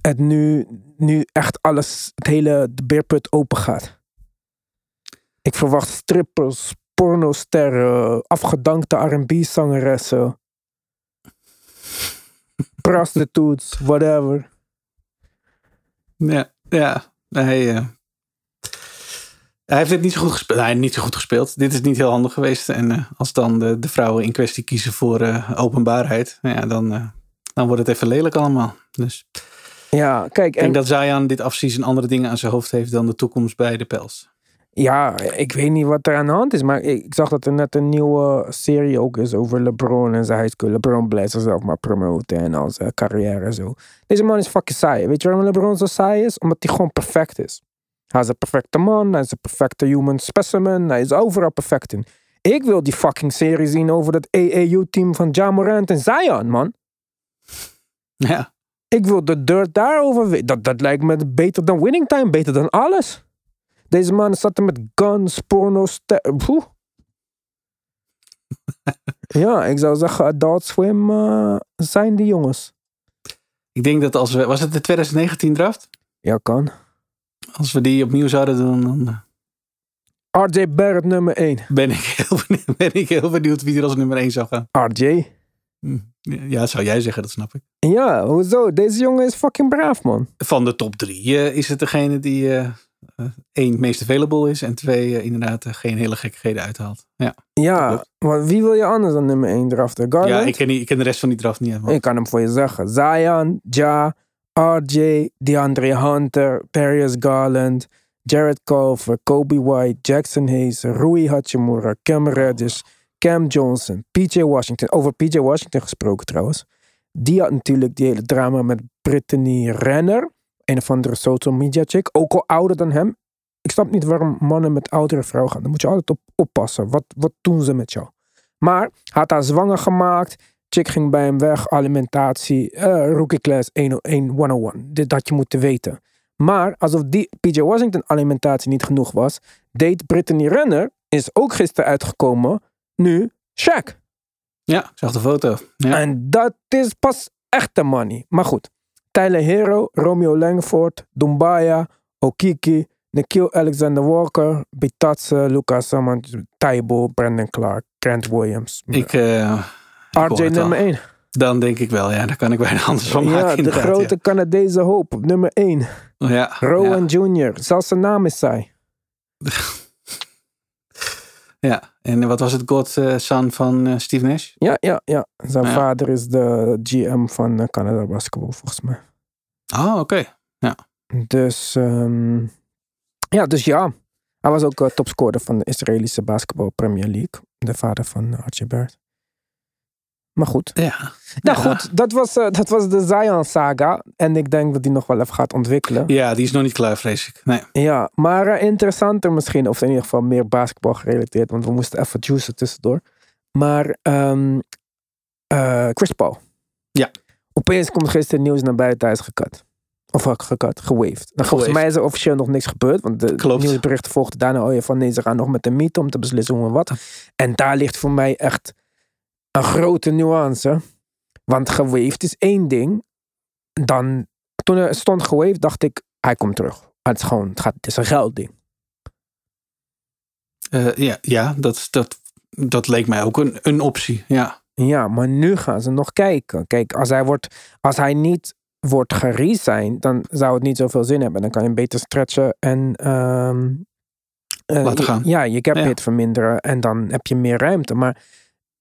het nu, nu echt alles, het hele de beerput open gaat. Ik verwacht strippers, pornosterren, afgedankte R&B-zangeressen, [LAUGHS] prostitutes, whatever. Ja, ja. Hij, eh, hij heeft dit niet zo goed gespeeld. Nee, niet zo goed gespeeld. Dit is niet heel handig geweest. En eh, als dan de, de vrouwen in kwestie kiezen voor eh, openbaarheid, ja, dan, dan wordt het even lelijk allemaal. Dus Ja, kijk, ik denk en, dat Zayan dit afseason andere dingen aan zijn hoofd heeft dan de toekomst bij de Pels. ja, ik weet niet wat er aan de hand is, maar ik, zag dat er net een nieuwe serie ook is over LeBron en zijn high school. LeBron blijft zichzelf maar promoten en al zijn carrière en zo. Deze man is fucking saai. Weet je waarom LeBron zo saai is? Omdat hij gewoon perfect is. Hij is een perfecte man, hij is een perfecte human specimen, hij is overal perfect in. Ik wil die fucking serie zien over dat AAU-team van Ja Morant en Zion, man. Ja, Ik wil de dirt daarover. Dat, dat lijkt me beter dan winning time, beter dan alles. Deze man zat er met guns, Poeh. [LAUGHS] ja, ik zou zeggen, Adult Swim eh, zijn die jongens. ik denk dat als we, was het de 2019 draft? Ja, kan. Als we die opnieuw zouden doen, dan eh, RJ Barrett nummer 1. ben ik [LAUGHS] heel benieuwd, ben ik heel benieuwd wie er als nummer 1 zou gaan. RJ? Hm. Ja, zou jij zeggen, dat snap ik. Ja, hoezo? Deze jongen is fucking braaf, man. Van de top drie eh, is het degene die eh, eh, één het meest available is en twee inderdaad geen hele gekkigheden uithaalt. Ja, Ja, maar wie wil je anders dan nummer 1 draften? Garland? ja ik, ken die, ik ken de rest van die draft niet helemaal. Ik kan hem voor je zeggen. Zion, Ja, RJ, DeAndre Hunter, Darius Garland, Jared Culver, Kobe White, Jackson Hayes, Rui Hachimura, Cam Reddish, Cam Johnson, PJ Washington. Over PJ Washington gesproken trouwens. Die had natuurlijk die hele drama met Brittany Renner. Een of andere social media chick. Ook al ouder dan hem. Ik snap niet waarom mannen met oudere vrouwen gaan. Daar moet je altijd op oppassen. Wat, wat doen ze met jou? Maar had haar zwanger gemaakt. Chick ging bij hem weg, alimentatie, eh, rookie class 101, 101. Dit had je moeten weten. Maar alsof die PJ Washington alimentatie niet genoeg was, deed Brittany Renner, is ook gisteren uitgekomen, nu Shaq. Ja, ik zag de foto. Ja. En dat is pas echte money. Maar goed, Tyler Hero, Romeo Langford, Dumbaya, Okiki, Nikhil Alexander Walker, Bitatse, Lucas Saman, Taibo, Brandon Clark, Grant Williams. ik, eh, RJ nummer 1. Dan denk ik wel, ja, daar kan ik weinig anders van maken. Ja, de grote Canadese hoop op nummer 1. Ja, ja, Rowan Jr. Zelfs zijn naam is saai. [LAUGHS] ja. En wat was het godson van eh, Steve Nash? Ja, ja, ja. Zijn Ja. vader is de GM van eh, Canada Basketball, volgens mij. Oh, oké. Dus, ehm, ja, dus ja. Hij was ook eh, topscorer van de Israëlische Basketball Premier League. De vader van eh, Archie Bert. Maar goed. Ja. Nou Ja. goed, dat was, eh, dat was de Zion saga. En ik denk dat die nog wel even gaat ontwikkelen. Ja, die is nog niet klaar, vrees ik. Nee. Ja, maar eh, interessanter misschien, of in ieder geval meer basketbal gerelateerd, want we moesten even juicen tussendoor. Maar ehm eh, Chris Paul. Ja. Opeens komt gisteren nieuws naar buiten, hij is gekat. Of gekat, gewaved. Nou, volgens mij is er officieel nog niks gebeurd, want de Klopt. nieuwsberichten volgden daarna oh ja, van nee, ze gaan nog met de meet om te beslissen hoe en wat. En daar ligt voor mij echt een grote nuance. Want gewaved is één ding. Dan, toen er stond gewaved, dacht ik, hij komt terug. Het is gewoon, het, gaat, het is een geldding. Eh, ja, ja dat, dat, dat leek mij ook een, een optie. Ja. Ja, maar nu gaan ze nog kijken. Kijk, als hij, wordt, als hij niet wordt geresigned, dan zou het niet zoveel zin hebben. Dan kan je hem beter stretchen en ehm, eh, Laten gaan. Ja, je cap Ja. hit verminderen en dan heb je meer ruimte. Maar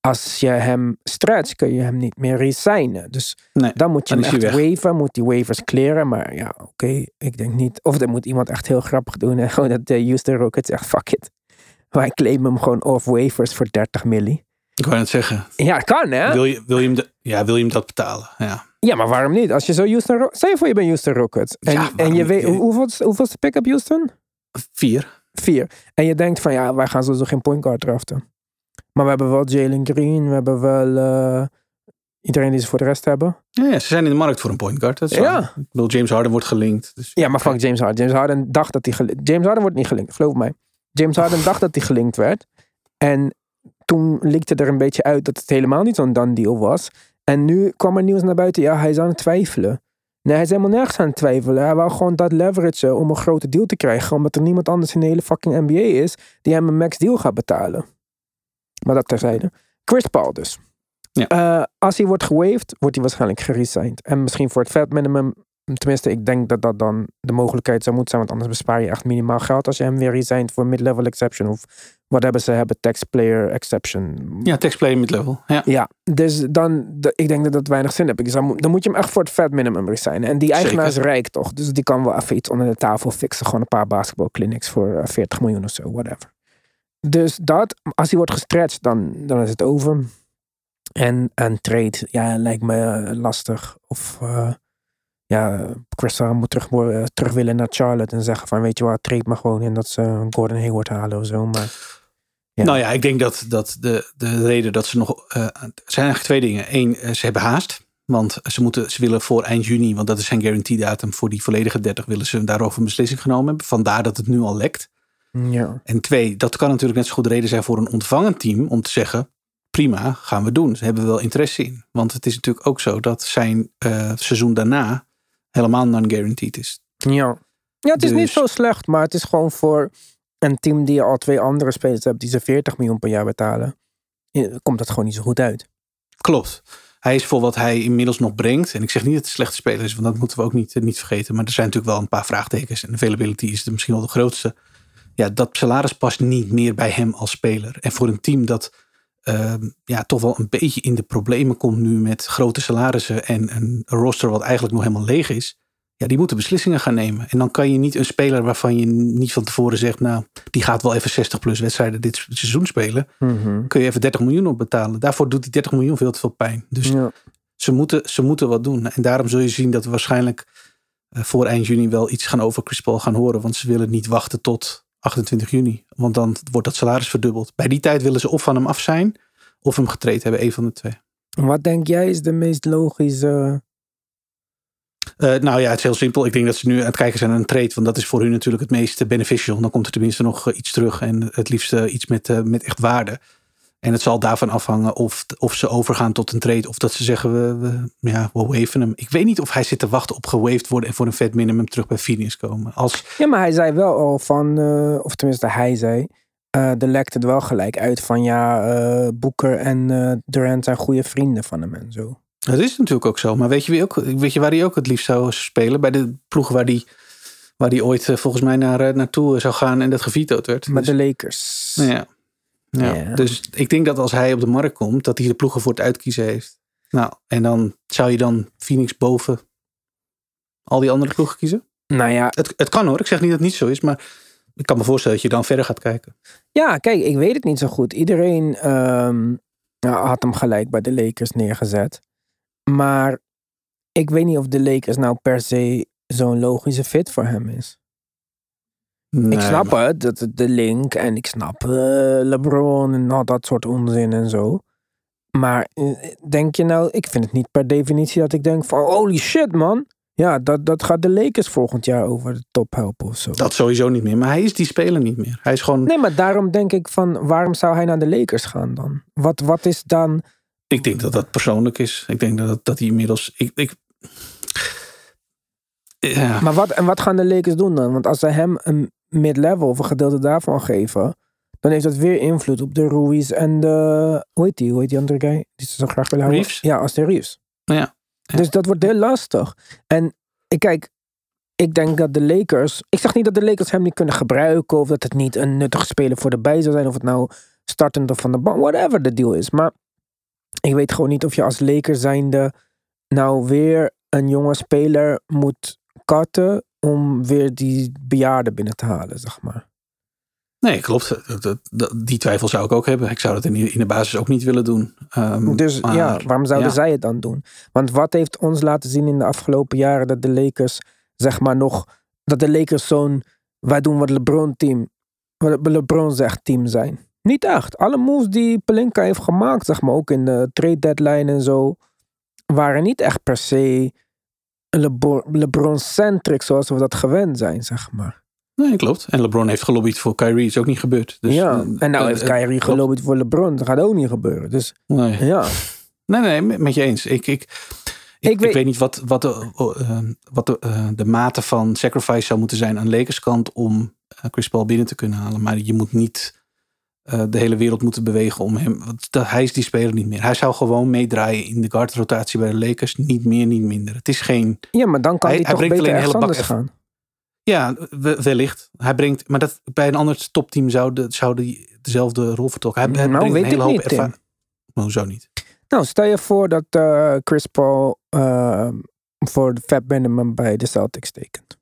als je hem stretcht, kun je hem niet meer resignen. Dus Nee, dan moet je dan hem echt waven, moet die waivers clearen. Maar ja, oké, ik denk niet. Of er moet iemand echt heel grappig doen en gewoon [LAUGHS] dat de Houston Rockets echt fuck it. Wij claimen hem gewoon off waivers voor 30 milli. Ik wou net zeggen. Ja, kan hè? Wil je, wil, je hem de, ja, wil je hem dat betalen? Ja. Ja, maar waarom niet? Als je zo Houston Rockets... Stel je voor je bent Houston Rockets. En, Ja, en je weet... hoe- Hoeveel, hoeveel is de pick-up Houston? Vier. Vier. En je denkt van ja, wij gaan sowieso geen point guard draften. Maar we hebben wel Jalen Green. We hebben wel eh, iedereen die ze voor de rest hebben. Ja, ja, ze zijn in de markt voor een point guard. Dat is Ja. waar. Ik bedoel, James Harden wordt gelinkt. Dus Ja, maar fuck James Harden. James Harden dacht dat hij... geli- James Harden wordt niet gelinkt, geloof mij. James Harden dacht dat hij gelinkt werd. En toen likte er een beetje uit dat het helemaal niet zo'n done deal was. En nu kwam er nieuws naar buiten. Ja, hij is aan het twijfelen. Nee, hij is helemaal nergens aan het twijfelen. Hij wou gewoon dat leveragen om een grote deal te krijgen. Omdat er niemand anders in de hele fucking NBA is die hem een max deal gaat betalen. Maar dat terzijde. Chris Paul dus. Ja. Eh, als hij wordt gewaved, wordt hij waarschijnlijk geresigned. En misschien voor het vet minimum tenminste, ik denk dat dat dan de mogelijkheid zou moeten zijn. Want anders bespaar je echt minimaal geld als je hem weer resignt voor mid-level exception. Of wat hebben ze hebben? Text player exception. Ja, textplay mid-level. Ja. Ja, dus dan, ik denk dat dat weinig zin heeft. Dan, moet- je hem echt voor het vet minimum resignen. En die eigenaar is rijk toch? Dus die kan wel even iets onder de tafel fixen. Gewoon een paar basketbalclinics voor eh, 40 miljoen of zo, whatever. Dus dat, als hij wordt gestretched, dan, dan is het over. En een trade, ja, lijkt me eh, lastig. Of eh, ja, Chris moet terug, eh, terug willen naar Charlotte en zeggen van, weet je wat, trade me gewoon in dat ze Gordon Hayward halen of zo. Maar. Nou ja, ik denk dat, dat de, de reden dat ze nog... er zijn eigenlijk twee dingen. Eén, ze hebben haast. Want ze, moeten, ze willen voor eind juni, want dat is zijn guarantee datum voor die volledige 30, willen ze daarover een beslissing genomen hebben. Vandaar dat het nu al lekt. Ja, En twee, dat kan natuurlijk net zo goed de reden zijn voor een ontvangend team om te zeggen: prima, gaan we doen. Ze hebben wel interesse in. Want het is natuurlijk ook zo dat zijn eh, seizoen daarna helemaal non-guaranteed is. Ja. Ja, het is niet Dus- zo slecht, maar het is gewoon voor een team die al twee andere spelers hebt die ze 40 miljoen per jaar betalen. eh, Komt dat gewoon niet zo goed uit. Klopt. Hij is voor wat hij inmiddels nog brengt. En ik zeg niet dat het een slechte speler is, want dat moeten we ook niet, eh, niet vergeten. Maar er zijn natuurlijk wel een paar vraagtekens. En availability is er misschien wel de grootste. Ja, dat salaris past niet meer bij hem als speler. En voor een team dat ehm, ja, toch wel een beetje in de problemen komt nu met grote salarissen en een roster wat eigenlijk nog helemaal leeg is. Ja, die moeten beslissingen gaan nemen. En dan kan je niet een speler waarvan je niet van tevoren zegt, nou, die gaat wel even 60 plus wedstrijden dit seizoen spelen. Kun je even 30 miljoen op betalen. Daarvoor doet die 30 miljoen veel te veel pijn. Dus Ja. ze moeten, ze moeten wat doen. En daarom zul je zien dat we waarschijnlijk eh, voor eind juni wel iets gaan over Chris Paul gaan horen. Want ze willen niet wachten tot 28 juni. Want dan wordt dat salaris verdubbeld. Bij die tijd willen ze of van hem af zijn. Of hem getraind hebben. Een van de twee. Wat denk jij is de meest logische... Eh, nou ja, het is heel simpel. Ik denk dat ze nu aan het kijken zijn naar een trade. Want dat is voor hun natuurlijk het meest beneficial. Dan komt er tenminste nog eh, iets terug. En het liefst iets met, eh, met echt waarde. En het zal daarvan afhangen of, of ze overgaan tot een trade. Of dat ze zeggen, we, we, ja, we waven hem. Ik weet niet of hij zit te wachten op gewaved worden. En voor een vet minimum terug bij Phoenix komen. Als, Ja, maar hij zei wel al van... eh, of tenminste hij zei... eh er lekte het wel gelijk uit van ja, eh Boeker en Durant zijn goede vrienden van hem en zo. dat is natuurlijk ook zo. Maar weet je, wie ook, weet je waar hij ook het liefst zou spelen? Bij de ploeg waar die, waar die ooit volgens mij naar, naartoe zou gaan. En dat gevetoed werd. Met Dus- de Lakers. Ja. Ja. Ja. Dus ik denk dat als hij op de markt komt, dat hij de ploegen voor het uitkiezen heeft. Nou, en dan zou je dan Phoenix boven al die andere ploegen kiezen? Nou ja, Het, het kan hoor, ik zeg niet dat het niet zo is, maar ik kan me voorstellen dat je dan verder gaat kijken. Ja, kijk, ik weet het niet zo goed. Iedereen ehm, nou, had hem gelijk bij de Lakers neergezet. Maar ik weet niet of de Lakers nou per se zo'n logische fit voor hem is. Ik snap maar- het, dat, de link en ik snap eh, LeBron en al dat soort onzin en zo. Maar eh, denk je nou, ik vind het niet per definitie dat ik denk van holy shit man. Ja, dat, dat gaat de Lakers volgend jaar over de top helpen of zo. Dat sowieso niet meer, maar hij is die speler niet meer. Hij is gewoon, Nee, maar daarom denk ik van waarom zou hij naar de Lakers gaan dan? Wat, wat is dan... ik denk dat dat persoonlijk is. Ik denk dat, dat hij inmiddels, ik, ik, ja, Maar wat, en wat gaan de Lakers doen dan? Want als ze hem een mid-level of een gedeelte daarvan geven, dan heeft dat weer invloed op de Ruiz en de. Hoe heet die? Hoe heet die andere guy? Die ze zo graag willen houden? Reeves? Ja, als de Reeves. Ja, ja. Dus dat wordt heel lastig. En ik kijk, ik denk dat de Lakers. Ik zeg niet dat de Lakers hem niet kunnen gebruiken. Of dat het niet een nuttige speler voor de bij zou zijn. Of het nou startend of van de bank. Whatever de deal is. Maar ik weet gewoon niet of je als Lakers zijnde. Nou weer een jonge speler moet cutten. Om weer die bejaarden binnen te halen, zeg maar. nee, klopt. Die twijfel zou ik ook hebben. Ik zou dat in, de- in de basis ook niet willen doen. Ehm, Dus maar- ja, waarom zouden ja. zij het dan doen? Want wat heeft ons laten zien in de afgelopen jaren dat de Lakers, zeg maar nog, dat de Lakers zo'n, wij doen wat LeBron team, wat LeBron zegt team zijn? Niet echt. Alle moves die Pelinka heeft gemaakt, zeg maar, ook in de trade deadline en zo, waren niet echt per se Lebron- LeBron-centric zoals we dat gewend zijn, zeg maar. Nee, klopt. En LeBron heeft gelobbyd voor Kyrie. Is ook niet gebeurd. Dus, ja, eh, en nou eh, heeft eh, Kyrie klopt. gelopen voor LeBron. Dat gaat ook niet gebeuren. Dus Nee. ja. [LAUGHS] Nee, nee, met je eens. Ik, ik, ik, Ik ik, weet- niet wat, wat, de, wat de, de mate van sacrifice zou moeten zijn aan Lakers kant om Chris Paul binnen te kunnen halen. Maar je moet niet eh, de hele wereld moeten bewegen om hem. Want dat, hij is die speler niet meer. Hij zou gewoon meedraaien in de guardrotatie bij de Lakers. Niet meer, niet minder. Het is geen. Ja, maar dan kan Hij- toch brengt beter alleen hele bak gaan. Ja, we- wellicht. Hij brengt. Maar dat, bij een ander topteam zou, de, zou die dezelfde rol vertolken. Hij, hij Nou, brengt weet een hele ik hoop ervaring. Maar Hoezo niet? Nou, stel je voor dat eh, Chris Paul eh, voor de Fat Minimum bij de Celtics tekent.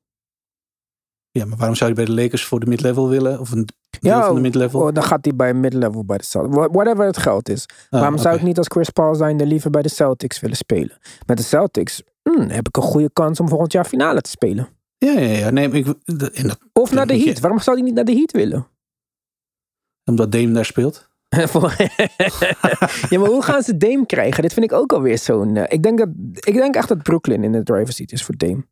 Ja, maar waarom zou je bij de Lakers voor de mid-level willen? Of een Ja, van de mid-level? Oh, dan gaat hij bij mid-level bij de Celtics. Wha- Whatever het geld is. Ah, Waarom zou ik niet als Chris Paul zijn liever bij de Celtics willen spelen? Met de Celtics hmm, heb ik een goede kans om volgend jaar finale te spelen. Ja, ja, ja. Nee, ik, de- Of naar de je- Heat. Waarom zou hij niet naar de Heat willen? omdat Dame daar speelt. [LAUGHS] [LAUGHS] Ja, maar hoe gaan ze Dame krijgen? Dit vind ik ook alweer zo'n... eh, ik, denk dat, ik denk echt dat Brooklyn in de driver's seat is voor Dame.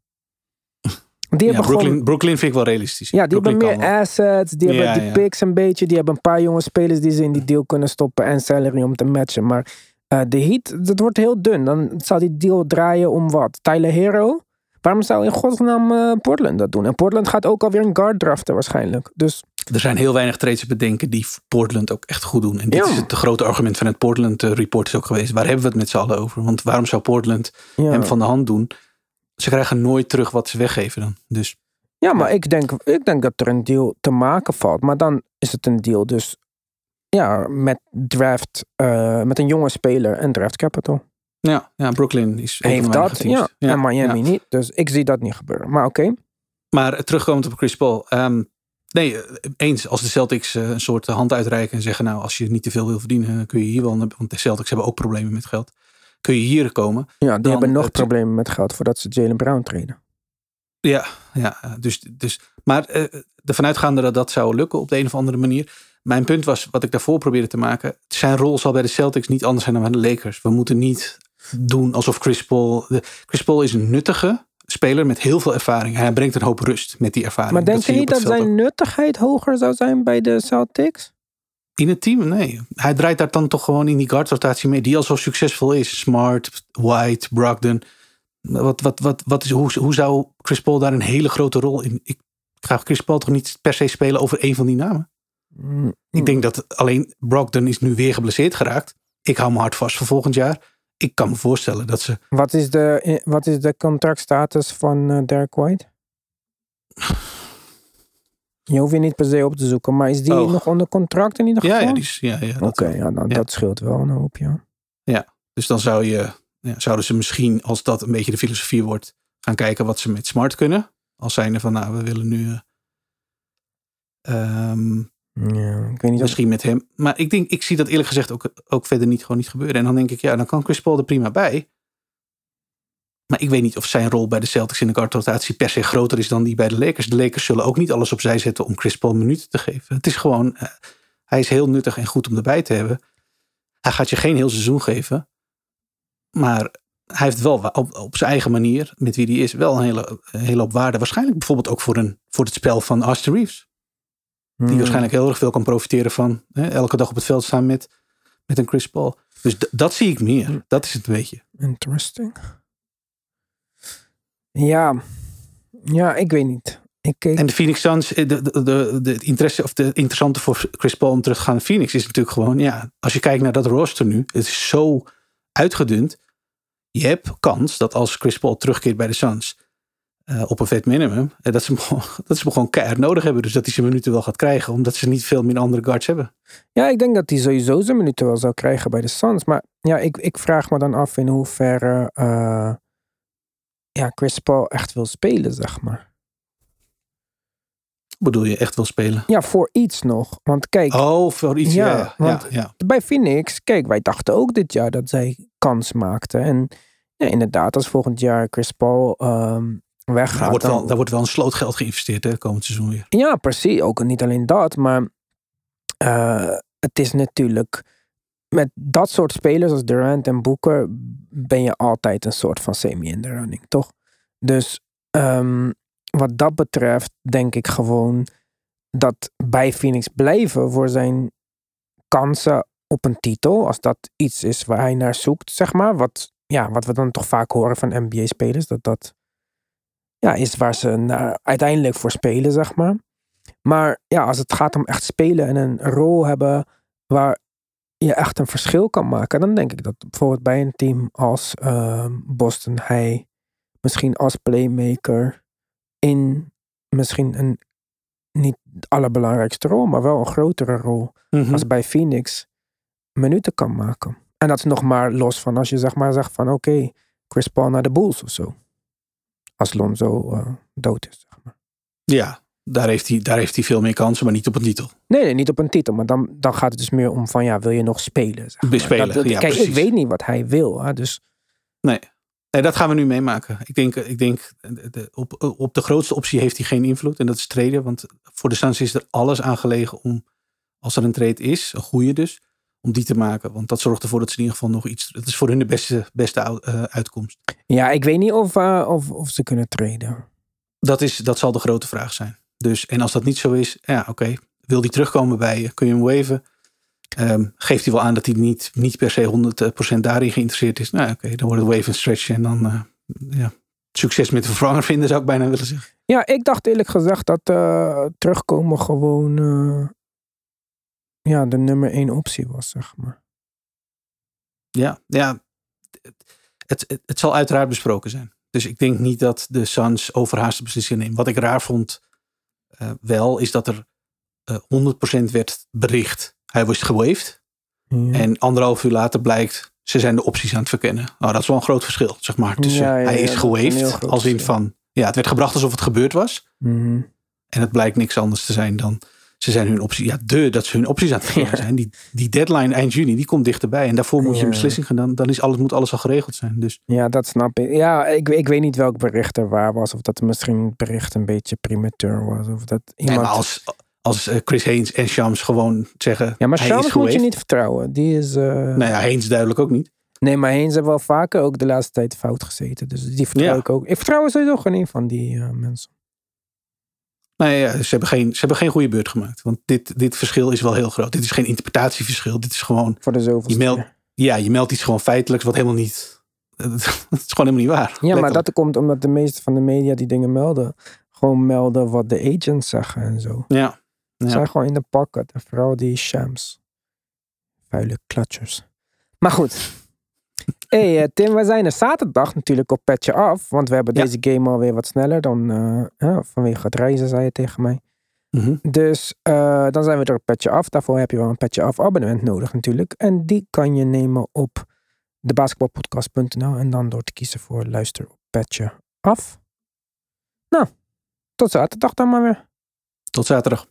Die Ja, hebben Brooklyn, gewoon... Brooklyn vind ik wel realistisch. Ja, die Brooklyn hebben meer assets. Die hebben die picks een beetje. Die hebben een paar jonge spelers die ze in die deal kunnen stoppen. En salary om te matchen. Maar eh, de Heat, dat wordt heel dun. Dan zou die deal draaien om wat? Tyler Hero? Waarom zou in godsnaam eh, Portland dat doen? En Portland gaat ook alweer een guard draften waarschijnlijk. Dus Er zijn heel weinig trades te bedenken die Portland ook echt goed doen. En dit Ja. is het grote argument van het Portland eh, report is ook geweest. Waar hebben we het met z'n allen over? Want waarom zou Portland ja. hem van de hand doen? Ze krijgen nooit terug wat ze weggeven dan. Dus Ja, maar ik denk, ik denk dat er een deal te maken valt. Maar dan is het een deal dus ja, met draft, eh, met een jonge speler en draft capital. ja, ja Brooklyn is Heeft dat, teams. ja. En Miami ja. niet. Dus ik zie dat niet gebeuren. Maar oké. Maar terugkomend op Chris Paul. ehm, nee, eens als de Celtics eh, een soort hand uitreiken en zeggen... nou, als je niet te veel wil verdienen, kun je hier wel... Want de Celtics hebben ook problemen met geld. Kun je hier komen. Ja, die Dan hebben nog het- problemen met geld voordat ze Jalen Brown treden. Ja, ja dus, dus, maar eh ervan uitgaande dat dat zou lukken op de een of andere manier. Mijn punt was, wat ik daarvoor probeerde te maken. Zijn rol zal bij de Celtics niet anders zijn dan bij de Lakers. We moeten niet doen alsof Chris Paul... de- Chris Paul is een nuttige speler met heel veel ervaring. En hij brengt een hoop rust met die ervaring. Maar denk je niet dat zijn nuttigheid hoger zou zijn bij de Celtics? In het team? Nee. Hij draait daar dan toch gewoon in die guardrotatie mee. Die al zo succesvol is. Smart, White, Brogdon. Wat, wat, wat, wat is, hoe, hoe zou Chris Paul daar een hele grote rol in... Ik ga Chris Paul toch niet per se spelen over een van die namen? Ik denk dat alleen Brogdon is nu weer geblesseerd geraakt. Ik hou me hard vast voor volgend jaar. Ik kan me voorstellen dat ze... Wat is de, wat is de contractstatus van eh Derek White? Je hoeft je niet per se op te zoeken, maar is die Oh. nog onder contract in ieder geval? Ja, ja, die is, ja, ja, dat Oké, ja, nou, Ja. dat scheelt wel een hoop, ja. Dus dan zou je, ja, zouden ze misschien, als dat een beetje de filosofie wordt, gaan kijken wat ze met Smart kunnen. Als zijnde van, nou, we willen nu... eh, ehm, ja ik weet niet of... Misschien met hem. Maar ik denk, ik zie dat eerlijk gezegd ook, ook verder niet gewoon niet gebeuren. En dan denk ik, ja, dan kan Chris Paul er prima bij. Maar ik weet niet of zijn rol bij de Celtics in de guardrotatie per se groter is dan die bij de Lakers. De Lakers zullen ook niet alles opzij zetten om Chris Paul minuten te geven. Het is gewoon, eh, hij is heel nuttig en goed om erbij te hebben. Hij gaat je geen heel seizoen geven. Maar hij heeft wel op, op zijn eigen manier, met wie hij is, wel een hele, een hele hoop waarde. Waarschijnlijk bijvoorbeeld ook voor, een, voor het spel van Austin Reeves. Die Hmm. waarschijnlijk heel erg veel kan profiteren van hè, elke dag op het veld staan met, met een Chris Paul. Dus dat zie ik meer. Dat is het een beetje. Interesting. Ja. Ja, ik weet niet. Ik. En de Phoenix Suns, eh, de, de, de, de interesse of de interessante voor Chris Paul om terug te gaan naar Phoenix is natuurlijk gewoon, ja, als je kijkt naar dat roster nu, het is zo uitgedund. Je hebt kans dat als Chris Paul terugkeert bij de Suns eh, op een vet minimum, eh, dat, ze hem [LAUGHS] gewoon, dat ze hem gewoon keihard nodig hebben. Dus dat hij zijn minuten wel gaat krijgen, omdat ze niet veel meer andere guards hebben. Ja, ik denk dat hij sowieso zijn minuten wel zou krijgen bij de Suns. Maar ja, ik, ik vraag me dan af in hoeverre ja, Chris Paul echt wil spelen, zeg maar. Bedoel je echt wil spelen? Ja, voor iets nog. Want kijk, Oh, voor iets. Ja, Ja, want- ja, ja. bij Phoenix, kijk, wij dachten ook dit jaar dat zij kans maakten. En ja, inderdaad, als volgend jaar Chris Paul ehm, weggaat. Daar wordt, dan- wel, daar wordt wel een sloot geld geïnvesteerd hè, komend seizoen weer. Ja, precies. Ook niet alleen dat, maar eh, het is natuurlijk met dat soort spelers als Durant en Booker ben je altijd een soort van semi in de running, toch? Dus ehm, wat dat betreft denk ik gewoon dat bij Phoenix blijven voor zijn kansen op een titel, als dat iets is waar hij naar zoekt, zeg maar, wat, ja, wat we dan toch vaak horen van NBA-spelers, dat dat ja, is waar ze naar, uiteindelijk voor spelen, zeg maar. Maar ja, als het gaat om echt spelen en een rol hebben waar je echt een verschil kan maken, dan denk ik dat bijvoorbeeld bij een team als ehm, Boston hij misschien als playmaker in misschien een niet de allerbelangrijkste rol, maar wel een grotere rol Mhm. als bij Phoenix minuten kan maken. En dat is nog maar los van als je zeg maar zegt van oké, Chris Paul naar de Bulls of zo. Als Lonzo eh, dood is. Zeg maar. Ja, daar heeft, hij, daar heeft hij veel meer kansen, maar niet op een titel. Nee, nee, niet op een titel. Maar dan, dan gaat het dus meer om van ja, wil je nog spelen? Zeg maar. Bespelen, Dat- dat- ja, kijk, ik precies. weet niet wat hij wil. Hè, dus Nee. nee, dat gaan we nu meemaken. Ik denk, ik denk de, op, op de grootste optie heeft hij geen invloed. En dat is traden. Want voor de Suns is er alles aan gelegen om, als er een trade is, een goede dus, om die te maken. Want dat zorgt ervoor dat ze in ieder geval nog iets... Het is voor hun de beste, beste eh, uitkomst. ja, ik weet niet of, eh, of, of ze kunnen traden. Dat, is, dat zal de grote vraag zijn. Dus, en als dat niet zo is, ja oké. Wil die terugkomen bij je? Kun je hem waven? Ehm, geeft hij wel aan dat hij niet, niet per se 100% daarin geïnteresseerd is? Nou oké, dan wordt het wave en stretch. En dan eh, ja, succes met de vervanger vinden zou ik bijna willen zeggen. Ja, ik dacht eerlijk gezegd dat eh, terugkomen gewoon eh, ja, de nummer één optie was, zeg maar. Ja, ja het, het, het zal uiteraard besproken zijn. Dus ik denk niet dat de Suns overhaaste beslissingen nemen. Wat ik raar vond eh, wel, is dat er eh 100% werd bericht. Hij was gewaved. Ja. En anderhalf uur later blijkt, ze zijn de opties aan het verkennen. Nou, dat is wel een groot verschil, zeg maar. Tussen, Ja, ja, hij is gewaved, als in van... Ja, het werd gebracht alsof het gebeurd was. Mhm. En het blijkt niks anders te zijn dan... Ze zijn hun optie, ja, de, dat ze hun opties aan het Ja. zijn. Die, die deadline eind juni, die komt dichterbij. En daarvoor moet je een beslissing gaan. Dan, dan is alles, moet alles al geregeld zijn. Dus Ja, dat snap ik. Ja, ik, ik weet niet welk bericht er waar was. Of dat misschien het bericht een beetje premature was. Of dat iemand... als, als eh, Chris Haynes en Shams gewoon zeggen. ja, maar Shams moet je niet vertrouwen. Die is... eh, Nou ja, Haynes duidelijk ook niet. Nee, maar Heen heeft wel vaker ook de laatste tijd fout gezeten. Dus die vertrouw Ja. ik ook. Ik vertrouw sowieso geen een van die eh, mensen. Nee, ja, ze, hebben geen, ze hebben geen goede beurt gemaakt. Want dit, dit verschil is wel heel groot. Dit is geen interpretatieverschil. Dit is gewoon. Voor de zoveelste Je meldt, ja, je meldt iets gewoon feitelijks wat helemaal niet. [LAUGHS] Het is gewoon helemaal niet waar. Ja, maar dat komt omdat de meeste van de media die dingen melden... gewoon melden wat de agents zeggen en zo. Ja. Ze Ja. zijn gewoon in de pakken. En vooral die shams. Vuile klatschers. Maar goed. Hey, eh, Tim, we zijn er zaterdag natuurlijk op Petje Af. Want we hebben Ja. deze game alweer wat sneller dan... ja, vanwege het reizen, zei je tegen mij. Mhm. Dus eh, dan zijn we er op Petje Af. Daarvoor heb je wel een Petje Af abonnement nodig natuurlijk. En die kan je nemen op debasketbalpodcast.nl en dan door te kiezen voor luister op Petje Af. Nou, tot zaterdag dan maar weer. Tot zaterdag.